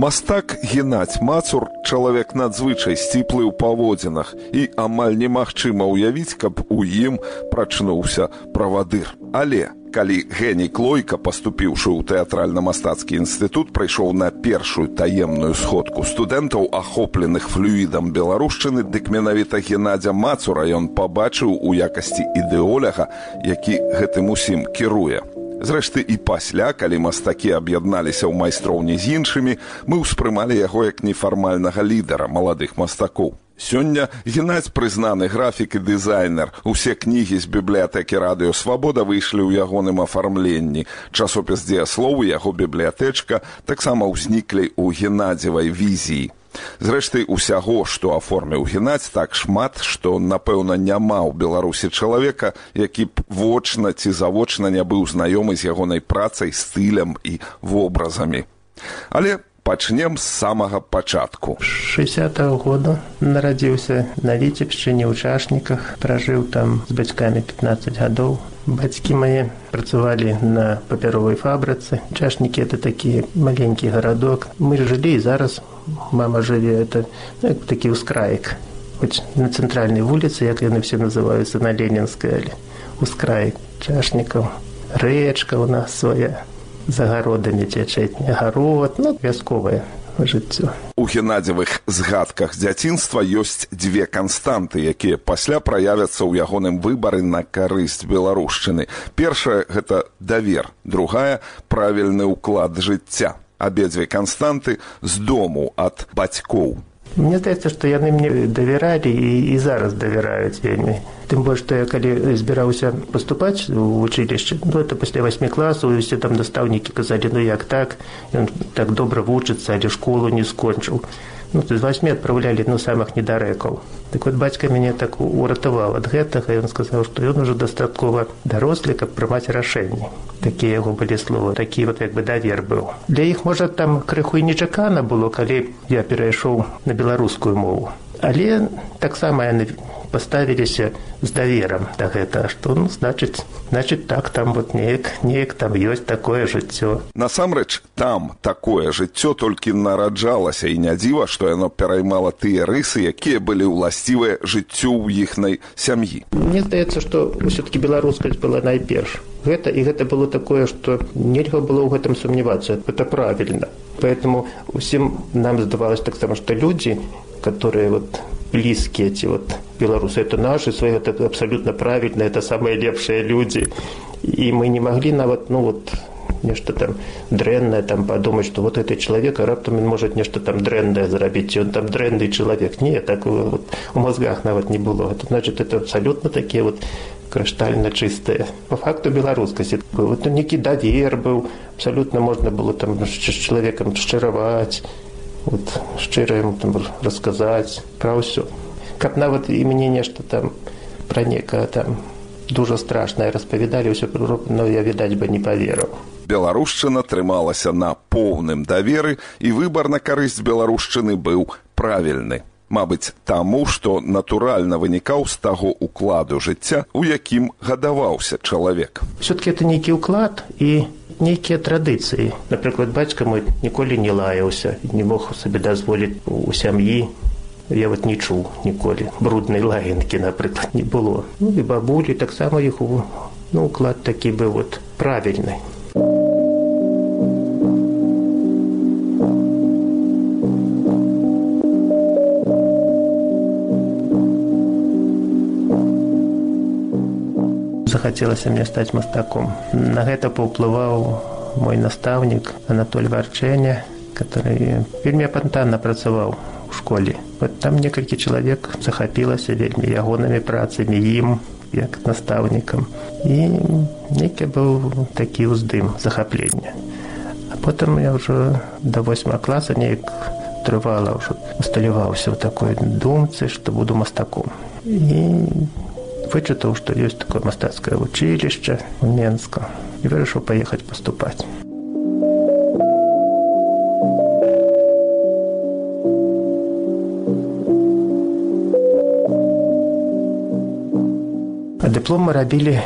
Мастак геннаць мацур чалавек надзвычай сціплы ў паводзінах і амаль немагчыма ўявіць, каб у ім прачнуўся правадыр. Але Калі Геній Клойка, паступіўшы ў тэатральна-мастацкі інстытут, прыйшоў на першую таемную сходку студэнтаў, ахопленых флюідам беларушчыны, дык менавіта Геннадзя Мацура ён пабачыў у якасці ідэоляга, які гэтым усім кіруе. Зрэшты і пасля, калі мастакі аб'ядналіся ў майстроўні з іншымі, мы ўспрымалі яго як нефармальнага лідара маладых мастакоў. Сёння геннадзь прызнаны графік і дызайнер. Усе кнігі з бібліятэкі радыёвабода выйшлі ў ягоным афармленні. Часопіс дзеяслову яго бібліятэчка таксама ўзніклі ў геннадзевай візіі. Зрэшты усяго, што аформіў геннадзь так шмат, што напэўна няма ў беларусі чалавека, які б вочна ці завочна не быў знаёмы з ягонай працай стылем і вобразамі. Але пачнем з самага пачатку. 60 -го года нарадзіўся на віцебшчыне ў чашніках пражыў там з бацькамі 15 гадоў. Бацькі мае працавалі на папяровай фабрыцы. Чашнікі это такі маленькі гарадок. Мы жылі і зараз мама жыве это ну, такі ўскраек хоць на цэнтральнай вуліцы як яны все называюцца на ленінскай але ускраек чашнікаў рэчка у нас свая загародамі цячэць агарод ну вясковае жыццё. У геннадзевых згадках дзяцінства ёсць дзве канстанты якія пасля праявяцца ў ягоным выбары на карысць беларушчыны. Першая гэта давер другая правільны ўклад жыцця. Абедзве канстанты з дому ад бацькоў Мне здаецца, што яны мне давяралі і, і зараз давяраюць вельмі. Тым больш, што я калі збіраўся паступаць у вучылішча, ну, это пасля васьмі класаў усе там настаўнікі казалі, ну як так, ён так добра вучыцца, але школу не скончыў ну, з васьмі адпраўлялі ну самых недарэкаў так вот бацька мяне так уратаваў ад гэтага ён сказаў што ён ужо дастаткова дарослі каб прымаць рашэнні такія яго былі словы такі вот як бы давер быў. Для іх можа там крыху і нечакана было калі я перайшоў на беларускую мову. Але таксама яны паставіліся з даверам да гэта што ну значыць значыць так там вот неяк неяк там ёсць такое жыццё насамрэч там такое жыццё толькі нараджалася і не дзіва што яно пераймала тыя рысы якія былі ўласцівыя жыццю ў іхнай сям'і. Мне здаецца што ўсё таки беларускасць была найперш. Гэта і гэта было такое што нельга было ў гэтым сумнявацца. Это правільна. Поэтому усім нам здавалось таксама што людзі которые вот близкие эти вот белорусы. Это наши свои это абсолютно правильно это самые лепшие люди. И мы не могли на вот ну вот нешта там дрэннае там падумаць што вот этот чалавек раптам ён можа нешта там дрэннае зрабіць ён там дрэнны чалавек не так вот у мозгах нават не было. Это значит это абсалютна такія вот крыштальна чыстыя по факту беларускасці вот некі давер быў абсалютна можна было там з чалавекам шчыраваць вот шчыра ему там расказаць пра ўсё каб нават і мяне нешта там пра некае там дужа страшнае распавядалі ўсё но я відаць бы не паверыў беларушчына трымалася на поўным даверы і выбар на карысць беларушчыны быў правільны Мабыць, таму, што натуральна вынікаў з таго укладу жыцця, у якім гадаваўся чалавек. Все-таки это нейкі ўклад і нейкія традыцыі. Напрыклад, бацька мой ніколі не лаяўся, не мог сабе дазволіць у сям'і. Я вот не чуў ніколі бруднай лаянкі, напрыклад, не было. Ну і бабулі таксама іх ну, уклад такі быў вот правільны. Захацелася мне стаць мастаком. На гэта паўплываў мой настаўнік Анатоль Варчэня, который вельмі апантанна працаваў у школе. Вот там некалькі чалавек захапілася вельмі ягонымі працамі ім як настаўнікам. І нейкі быў такі ўздым захаплення. А потым я ўжо да восьма класа неяк трывала ўжо усталяваўся ў такой думцы, што буду мастаком. І вычытаў, што ёсць такое мастацкае вучылішча у Менска і вырашыў паехаць паступаць. А дыплом мы рабілі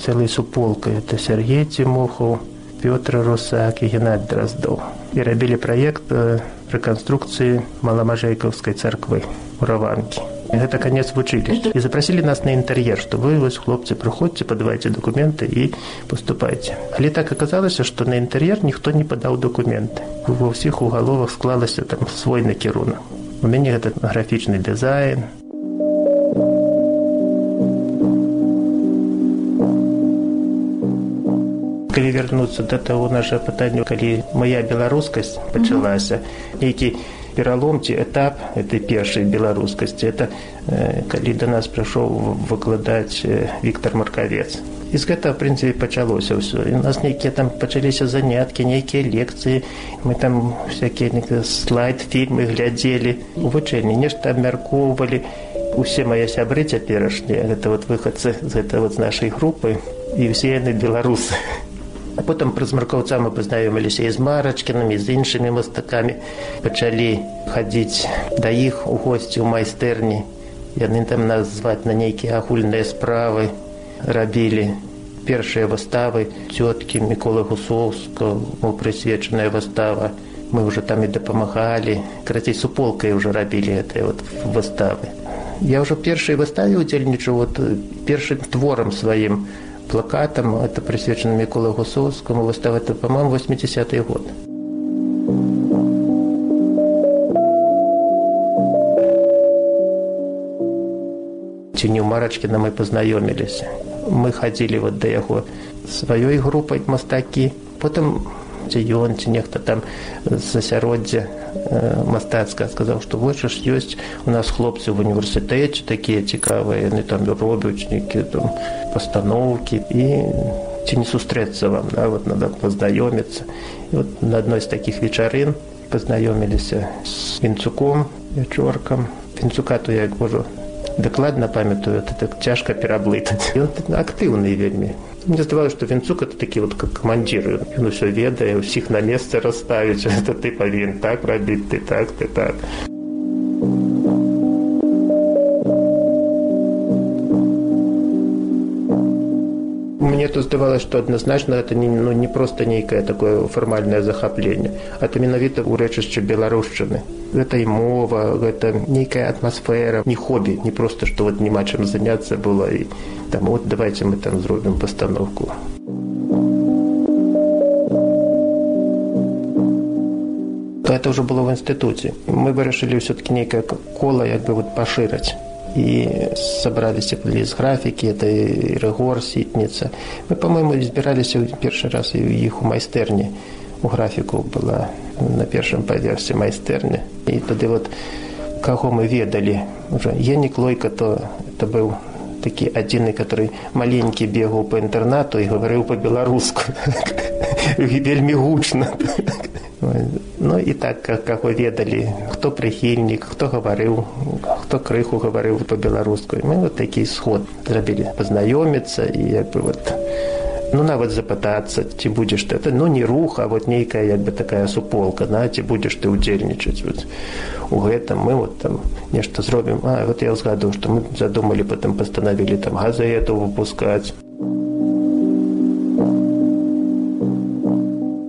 цэлай суполкай. Это Сергей Цімохаў, Пётр Русак і Геннад Драздоў. І рабілі праект рэканструкцыі маламажэйкаўскай царквы у раванкі Гэта конец вучылішча. І запрасілі нас на інтэр'ер, што вы вось хлопцы прыходзьце, падавайце дакументы і паступайце. Але так аказалася, што на інтэр'ер ніхто не падаў дакументы. Ва ўсіх у галовах склалася там свой накірунак. У мяне гэта графічны дызайн. Калі вярнуцца да таго наша пытання, калі моя беларускасць пачалася, нейкі пералом ці этап этой першай беларускасці это э, калі да нас прыйшоў выкладаць э, Віктор маркавец і з гэтага прынцыпе пачалося ўсё і у нас нейкія там пачаліся заняткі нейкія лекцыі мы там всякие слайд фільмы глядзелі у вучэнні нешта абмяркоўвалі усе мае сябры цяперашнія гэта вот выхадцы з гэта вот з нашай групы і ўсе яны беларусы А потым праз маркаўца мы пазнаёміліся і з марачкінамі з іншымі мастакамі пачалі хадзіць да іх у госці ў майстэрні яны там назваць на нейкія агульныя справы рабілі першыя выставы цёткі міколы гусоўска прысвечаная выстава мы ўжо там і дапамагалі карацей суполкай уже рабілі гэтыя вот выставы я ўжо першай выставе удзельнічаў вот першым творам сваім плакатам это прысвечана мікола гусоўскаму выстава это па-моему 80 год. Не ў марачкіна мы пазнаёміліся мы хадзілі вот да яго сваёй групай мастакі потым ці ён ці нехта там з асяроддзя мастацкая сказаў што вось ж ёсць у нас хлопцы в універсітэце такія цікавыя яны там робяць нейкія там пастаноўкі і ці не сустрэцца вам да, вот надо пазнаёміцца вот на адной з такіх вечарын пазнаёміліся з вінцуком вячоркам вінцука то як можу дакладна памятаю это так цяжка пераблытаць актыўны вельмі мне здавалось что вінцук это такі вот как камандзіры ён усё ведае ўсіх на месцы расставіць это ты павін так рабіць ты так ты так. Мне то здавалось что адназначна это не ну не просто нейкае такое фармальнае захапленне а то менавіта ў рэчышча беларушчыны гэта і мова гэта нейкая атмасфера не хобі не просто что вот няма чым заняться было і там вот давайте мы там зробім пастановку это уже было в інстытуце мы вырашылі ўсё-таки нейкае кола як бы вот пашыраць і сабраліся былі з графікі это рэгор сітніца мы по-моему збіраліся першы раз і іх у майстэрні у графіку была на першым паверсе майстэрні і тады вот каго мы ведалі уже. Я не клойка то это быў такі адзіны который маленькі бегаў по інтэрнату і гаварыў по-беларуску вельмі гучна. Ну і так каго ведалі хто прыхільнік хто гаварыў хто крыху гаварыў по-беларуску мы вот такі сход зрабілі. Пазнаёміцца і як бы вот ну нават запытацца ці будзеш ты это ну не рух а вот нейкая як бы такая суполка на ці будзеш ты удзельнічаць вот у гэтым мы вот там нешта зробім а вот я ўзгадаў што мы задумалі потым пастанавілі там газету выпускаць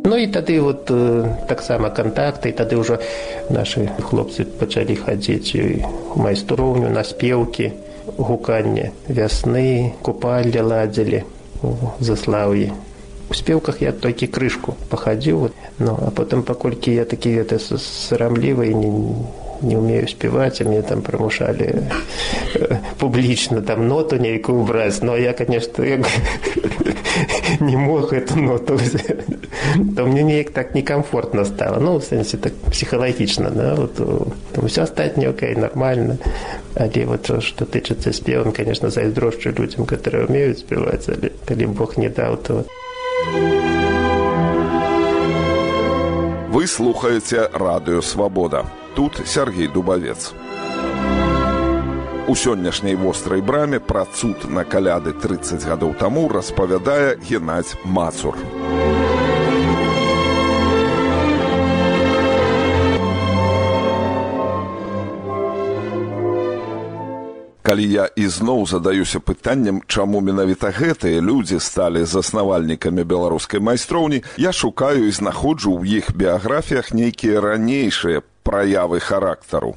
Ну і тады вот э, таксама кантакты тады ўжо нашы хлопцы пачалі хадзіць у майстроўню на спеўкі гуканне вясны купалле ладзілі заслаўі у спеўках я толькі крышку пахадзіў ну а потым паколькі я такі гэта сарамлівы не не умею спяваць а мне там прымушалі э, публічна там ноту нейкую браць но я конечно як... не мог эту ноту то мне неяк так некомфортно стало. Ну в сэнсе так псіхалагічна да? вот, все астатняе окей нормально. Але вот что тычыцца спевам конечно зайздрошчу людям которые умеюць спяваць але калі бог не даў то вы слухаеце радыё свабода тут сергей дубавец у сённяшняй вострай браме пра цуд на каляды 30 гадоў таму распавядае геннадзь мацур калі я ізноў задаюся пытаннем чаму менавіта гэтыя людзі сталі заснавальнікамі беларускай майстроўні я шукаю і знаходжу ў іх біяграфіях нейкія ранейшыя праявы характару.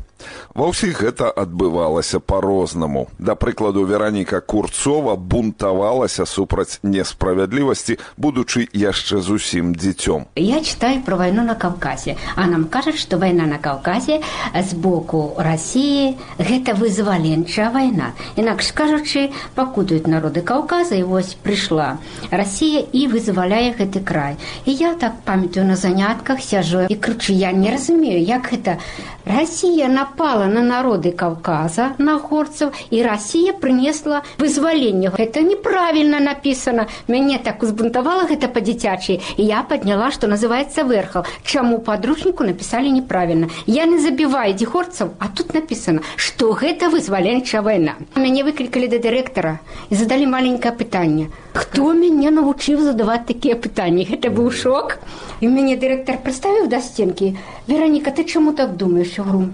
Ва ўсіх гэта адбывалася па-рознаму. Да прыкладу Вераніка Курцова бунтавалася супраць несправядлівасці, будучы яшчэ зусім дзіцём. Я читаю про войну на Кавказе, а нам кажуць, што вайна на Кавказе з боку Росіі гэта вызваленчая вайна. Інакш кажучы, пакутаюць народы Каўказа і вось прыйшла Расія і вызваляе гэты край. І я так памятаю на занятках сяжу і крычу, я не разумею, як гэта Россия напала на народы Кавказа, на горцев, и Россия принесла вызволение. Это неправильно написано. Меня так взбунтовало это по-детячи, и я подняла, что называется, верхол. Чему подручнику написали неправильно. Я не забиваю этих горцев, а тут написано, что это вызволенчая война. Меня выкликали до директора и задали маленькое питание. Кто меня научил задавать такие питания? Это был шок. И мне директор представил до стенки. Вероника, ты чему так думаешь? Я говорю,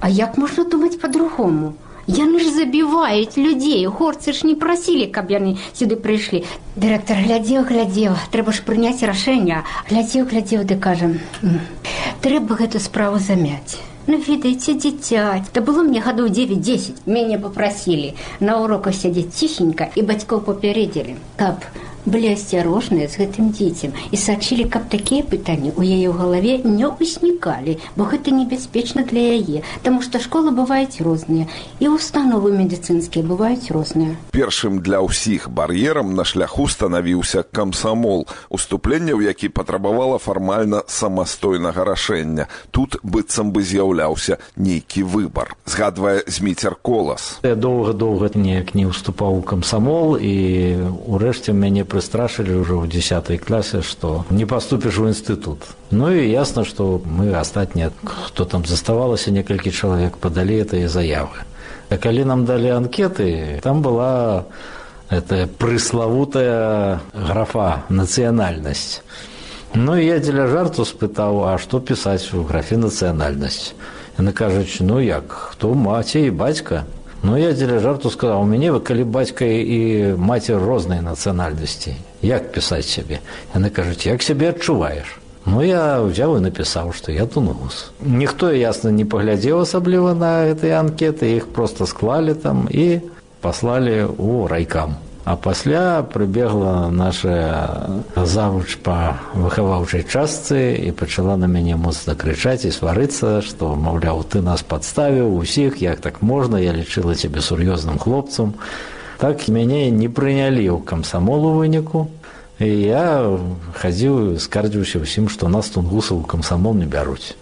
а як можна думати по-другому? Яны ж забіваюць людзей. Горцы ж не прасілі каб яны сюды прыйшлі. Дырэктар глядзеў глядзеў. Трэба ж прыняць рашэнне. Глядзеў глядзеў ды кажам трэба гэту справу замяць ну ведаеце дзіця да было мне гадоў 9-10 мяне папрасілі. На уроках сядзець ціхенька і бацькоў папярэдзілі каб былі асцярожныя з гэтым дзіцем і сачылі, каб такія пытанні ў яе ў галаве не ўзнікалі, бо гэта небяспечна для яе, Таму што школы бываюць розныя і установы медыцынскія бываюць розныя. Першым для ўсіх бар'ерам на шляху станавіўся камсамол, уступленне ў які патрабавала фармальна самастойнага рашэння. Тут быццам бы з'яўляўся нейкі выбар. Згадвае зміцер колас. Я доўга-доўга неяк не ўступаў у камсамол і ўрэшце мяне прыстрашылі ўжо ў десятой класе што не паступіш у інстытут ну і ясна што мы астатнія хто там заставалася некалькі чалавек падалі этой заявы. А калі нам далі анкеты там была это прыславутая графа нацыянальнасць ну і я дзеля жарту спытаў а што пісаць у графе нацыянальнасць яны кажуць ну як хто маці і бацька Ну я дзеля жарту сказаў у мяне вы калі бацька і маці рознай нацыянальнасці як пісаць сябе яны кажуць як сябе адчуваеш Ну я ўзяў і напісаў што я тунгус. Ніхто ясна не паглядзеў асабліва на гэтыя анкеты іх просто склалі там і паслалі ў райкам А пасля прыбегла наша завуч па выхаваўчай частцы і пачала на мяне моцна крычаць і сварыцца, што маўляў, ты нас падставіў усіх, як так можна, я лічыла цябе сур'ёзным хлопцам. Так мяне не прынялі ў камсамолу выніку. І я хадзіў скардзіўся ўсім, што нас тунгусаў у камсамол не бяруць.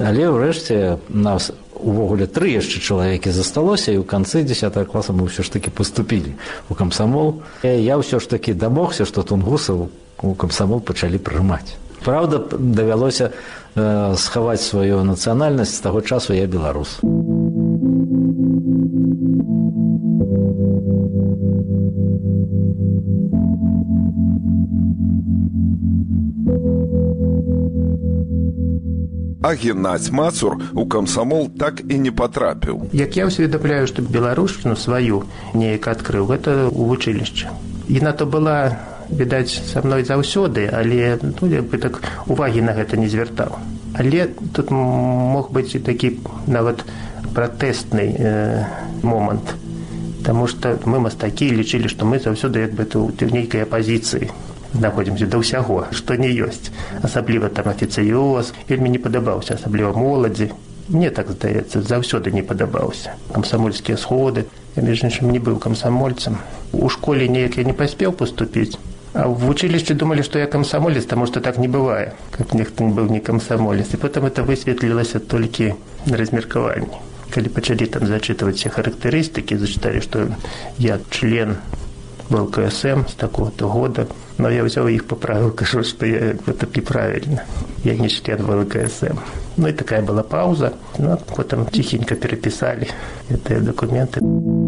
Але ўрэшце нас увогуле тры яшчэ чалавекі засталося і ў канцы 10 класа мы ўсё ж таки поступілі у камсамол. Я ўсё ж таки дамогся што тунгусаў у камсамол пачалі прымаць Праўда давялося э, схаваць сваю нацыянальнасць з таго часу я беларус А геннадзь мацур у камсамол так і не патрапіў. Як я ўсведамляю, што беларушчыну сваю неяк адкрыў гэта ў вучылішча. Яна то была відаць са мной заўсёды, але ну, бы так увагі на гэта не звяртаў. Але тут мог быць і такі нават пратэстны э, момант. Таму што мы мастакі лічылі, што мы заўсёды як бы тут у нейкай апазіцыі знаходзімся да ўсяго што не ёсць. Асабліва там афіцыёз вельмі не падабаўся асабліва моладзі. Мне так здаецца заўсёды не падабаўся. Камсамольскія сходы. Іншым не быў камсамольцам. У школе неяк я не паспеў поступіць а в вучылішчы думалі што я камсамолец таму што так не бывае как нехто не быў не камсамолец. І потым это высветлілася толькі на размеркаванні. Калі пачалі там зачытваць все характарыстыкі зачыталі што я член был КСМ с такого-то года, но я взял их поправил, кажу, что я, это неправильно. Я не член ВЛКСМ. Ну и такая была пауза. Ну, потом тихенько переписали эти документы. той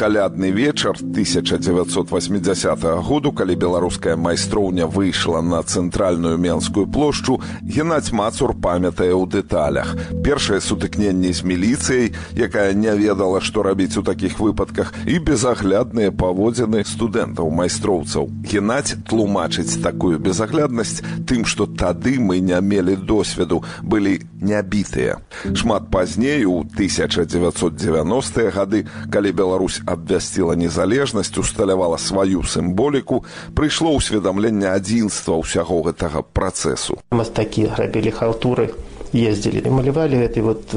калядны вечар 1980 году калі беларуская майстроўня выйшла на цэнтральную менскую плошчу геннадзь мацур памятае ў дэталях першае сутыкненне з міліцыяй якая не ведала што рабіць у такіх выпадках і безаглядныя паводзіны студэнтаў майстроўцаў геннадзь тлумачыць такую безагляднасць тым што тады мы не мелі досведу. Былі нябітыя шмат пазней у 1990-е гады калі беларусь абвясціла незалежнасць усталявала сваю сімволіку прыйшло ўсведамленне адзінства ўсяго гэтага працэсу. Мастакі рабілі халтуры ездзілі і малявалі гэты вот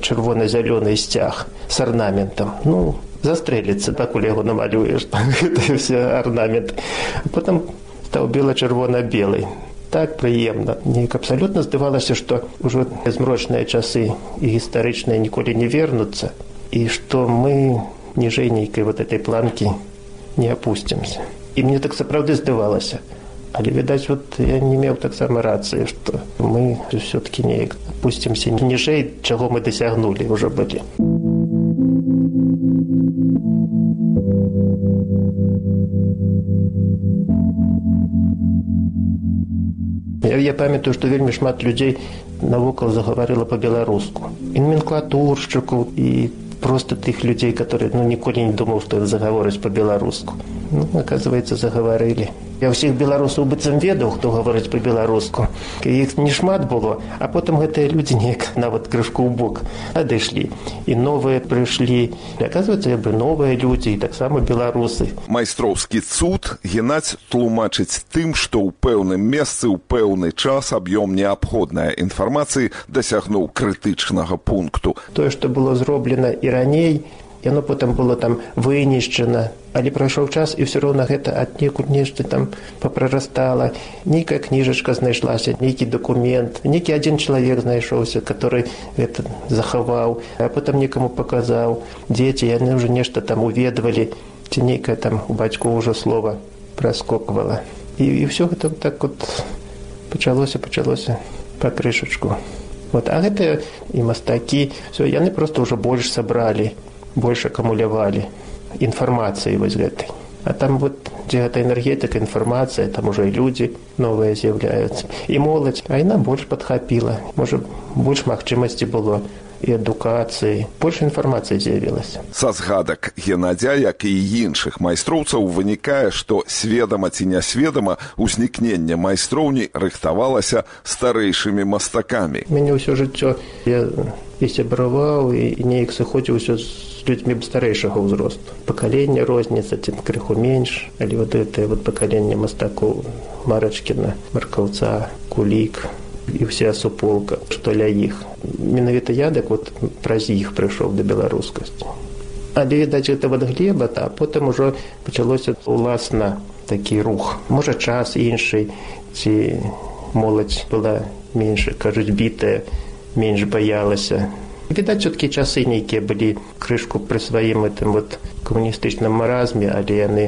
чырвона-зялёны сцяг с арнаментам. Ну застрэліцца пакуль яго намалюеш гэта все арнамент. Потым стаў бела-чырвона-белый так прыемна неяк абсалютна здавалася што ўжо змрочныя часы і гістарычныя ніколі не вернуцца і што мы ніжэй нейкай вот этой планкі не апусцімся і мне так сапраўды здавалася але відаць вот я не меў таксама рацыі што мы все-таки неяк апусцімся ніжэй чаго мы дасягнулі ўжо былі Я, я памятаю, што вельмі шмат людзей навокал загаварыла па-беларуску. І номенклатуршчыкаў і просто тых людзей, которые ну, ніколі не думаў, што загаворыць па-беларуску. Ну, оказывается, загаварылі. Я ўсіх беларусаў быццам ведаў, хто гаворыць па-беларуску. іх не шмат было, а потым гэтыя людзі неяк нават крышку ў бок адышлі. І новыя прыйшлі. Аказваецца, бы новыя людзі і таксама беларусы. Майстроўскі цуд геннадзь тлумачыць тым, што ў пэўным месцы ў пэўны час аб'ём неабходнай інфармацыі дасягнуў крытычнага пункту. Тое, што было зроблена і раней, яно потым было там вынішчана але прайшоў час і ўсё роўна гэта аднекуль нешта там папрарастала. Нейкая кніжачка знайшлася нейкі дакумент нейкі адзін чалавек знайшоўся который это захаваў а потым некаму паказаў. Дзеці яны ўжо нешта там уведвалі ці нейкае там у бацьку ўжо слова праскоквала. І, і ўсё гэта так вот пачалося пачалося па крышачку вот а гэта і мастакі. Все яны просто ўжо больш сабралі больш акумулявалі інфармацыі вось гэтай а там вот дзе гэта энергетыка інфармацыя там ужо і людзі новыя з'яўляюцца і моладзь а яна больш падхапіла можа больш магчымасці было і адукацыі больш інфармацыі з'явілася са згадак геннадзя як і іншых майстроўцаў вынікае што сведама ці нясведама узнікнення майстроўні рыхтавалася старэйшымі мастакамі мяне ўсё жыццё я і сябраваў і неяк сыходзіўся з людзьмі старэйшага ўзросту. Пакаленне розніца ці крыху менш але вот гэтае вот пакаленне мастакоў марачкіна маркаўца кулік і вся суполка што ля іх. Менавіта ядак вот праз іх прыйшоў да беларускасці. Але відаць гэта вот глеба а потым ужо пачалося уласна такі рух. Можа час іншай ці моладзь была менш кажуць бітая менш баялася відаць все-таки часы нейкія былі крышку пры сваім гэтым вот камуністычным маразме але яны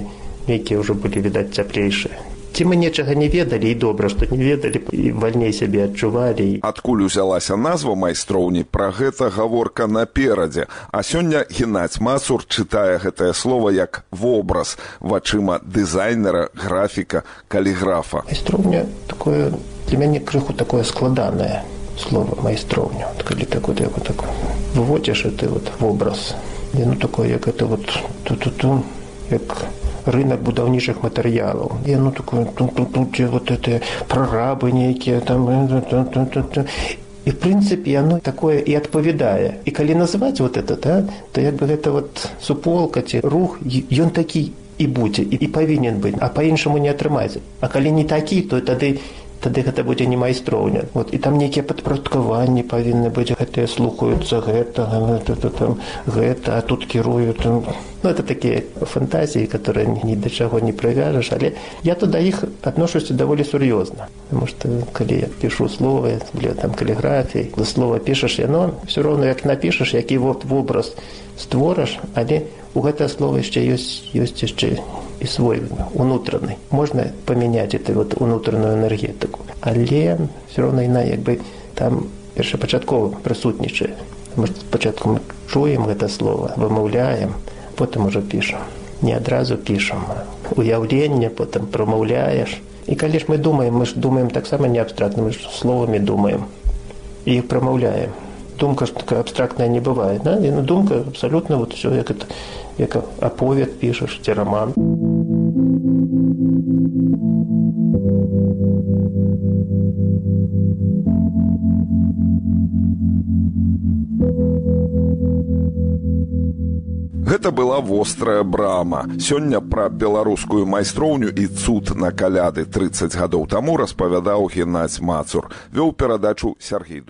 нейкія ўжо былі відаць цяплейшыя ці мы нечага не ведалі і добра што не ведалі і вальней сябе адчувалі. Адкуль узялася назва майстроўні пра гэта гаворка наперадзе. А сёння геннадзь мацур чытае гэтае слово як вобраз вачыма дызайнера графіка каліграфа. Майстроўня такое для мяне крыху такое складанае слово майстроўню калі так вот як так выводзіш ты вот вобраз ну такое як это вот тут тут -ту, як рынок будаўнічых матэрыялаў я ну такое тут вот это прорабы нейкія там і прынцыпе яно такое і адпавядае і калі называць вот это да, то як бы гэта вот суполка ці рух ён такі і будзе і, і павінен быць а па-іншаму не атрымаецца а калі не такі то тады тады гэта будзе не майстроўня. Вот і там нейкія падпарадкаванні павінны быць гэтыя слухаюцца гэтага гэта, там гэта а тут кіруют ну, это такія фантазіі которые ні да чаго не прывяжаш але я туда іх адношуся даволі сур'ёзна. Потому что калі я пишу словы для там каліграфій за слова пішаш яно все роўно як напішаш які вот вобраз створаш але у гэтае слово яшчэ ёсць ёсць яшчэ і свой унутраны можна памяняць это вот унутраную энергетыку але все роўна яна як бы там першапачаткова прысутнічае может спачатку мы чуем гэта слово вымаўляем потым уже пішам не адразу пішам уяўленне потым прамаўляеш і калі ж мы думаем мы ж думаем таксама не абстрактна мы ж словамі думаем і іх прамаўляем думка ж такая абстрактная не бывае да? і ну, думка абсалютна вот все як это як аповед пішаш ці роман Гэта была вострая брама. Сёння пра беларускую майстроўню і цуд на каляды 30 гадоў таму распавядаў геннадзь Мацур, вёў перадачу Сергей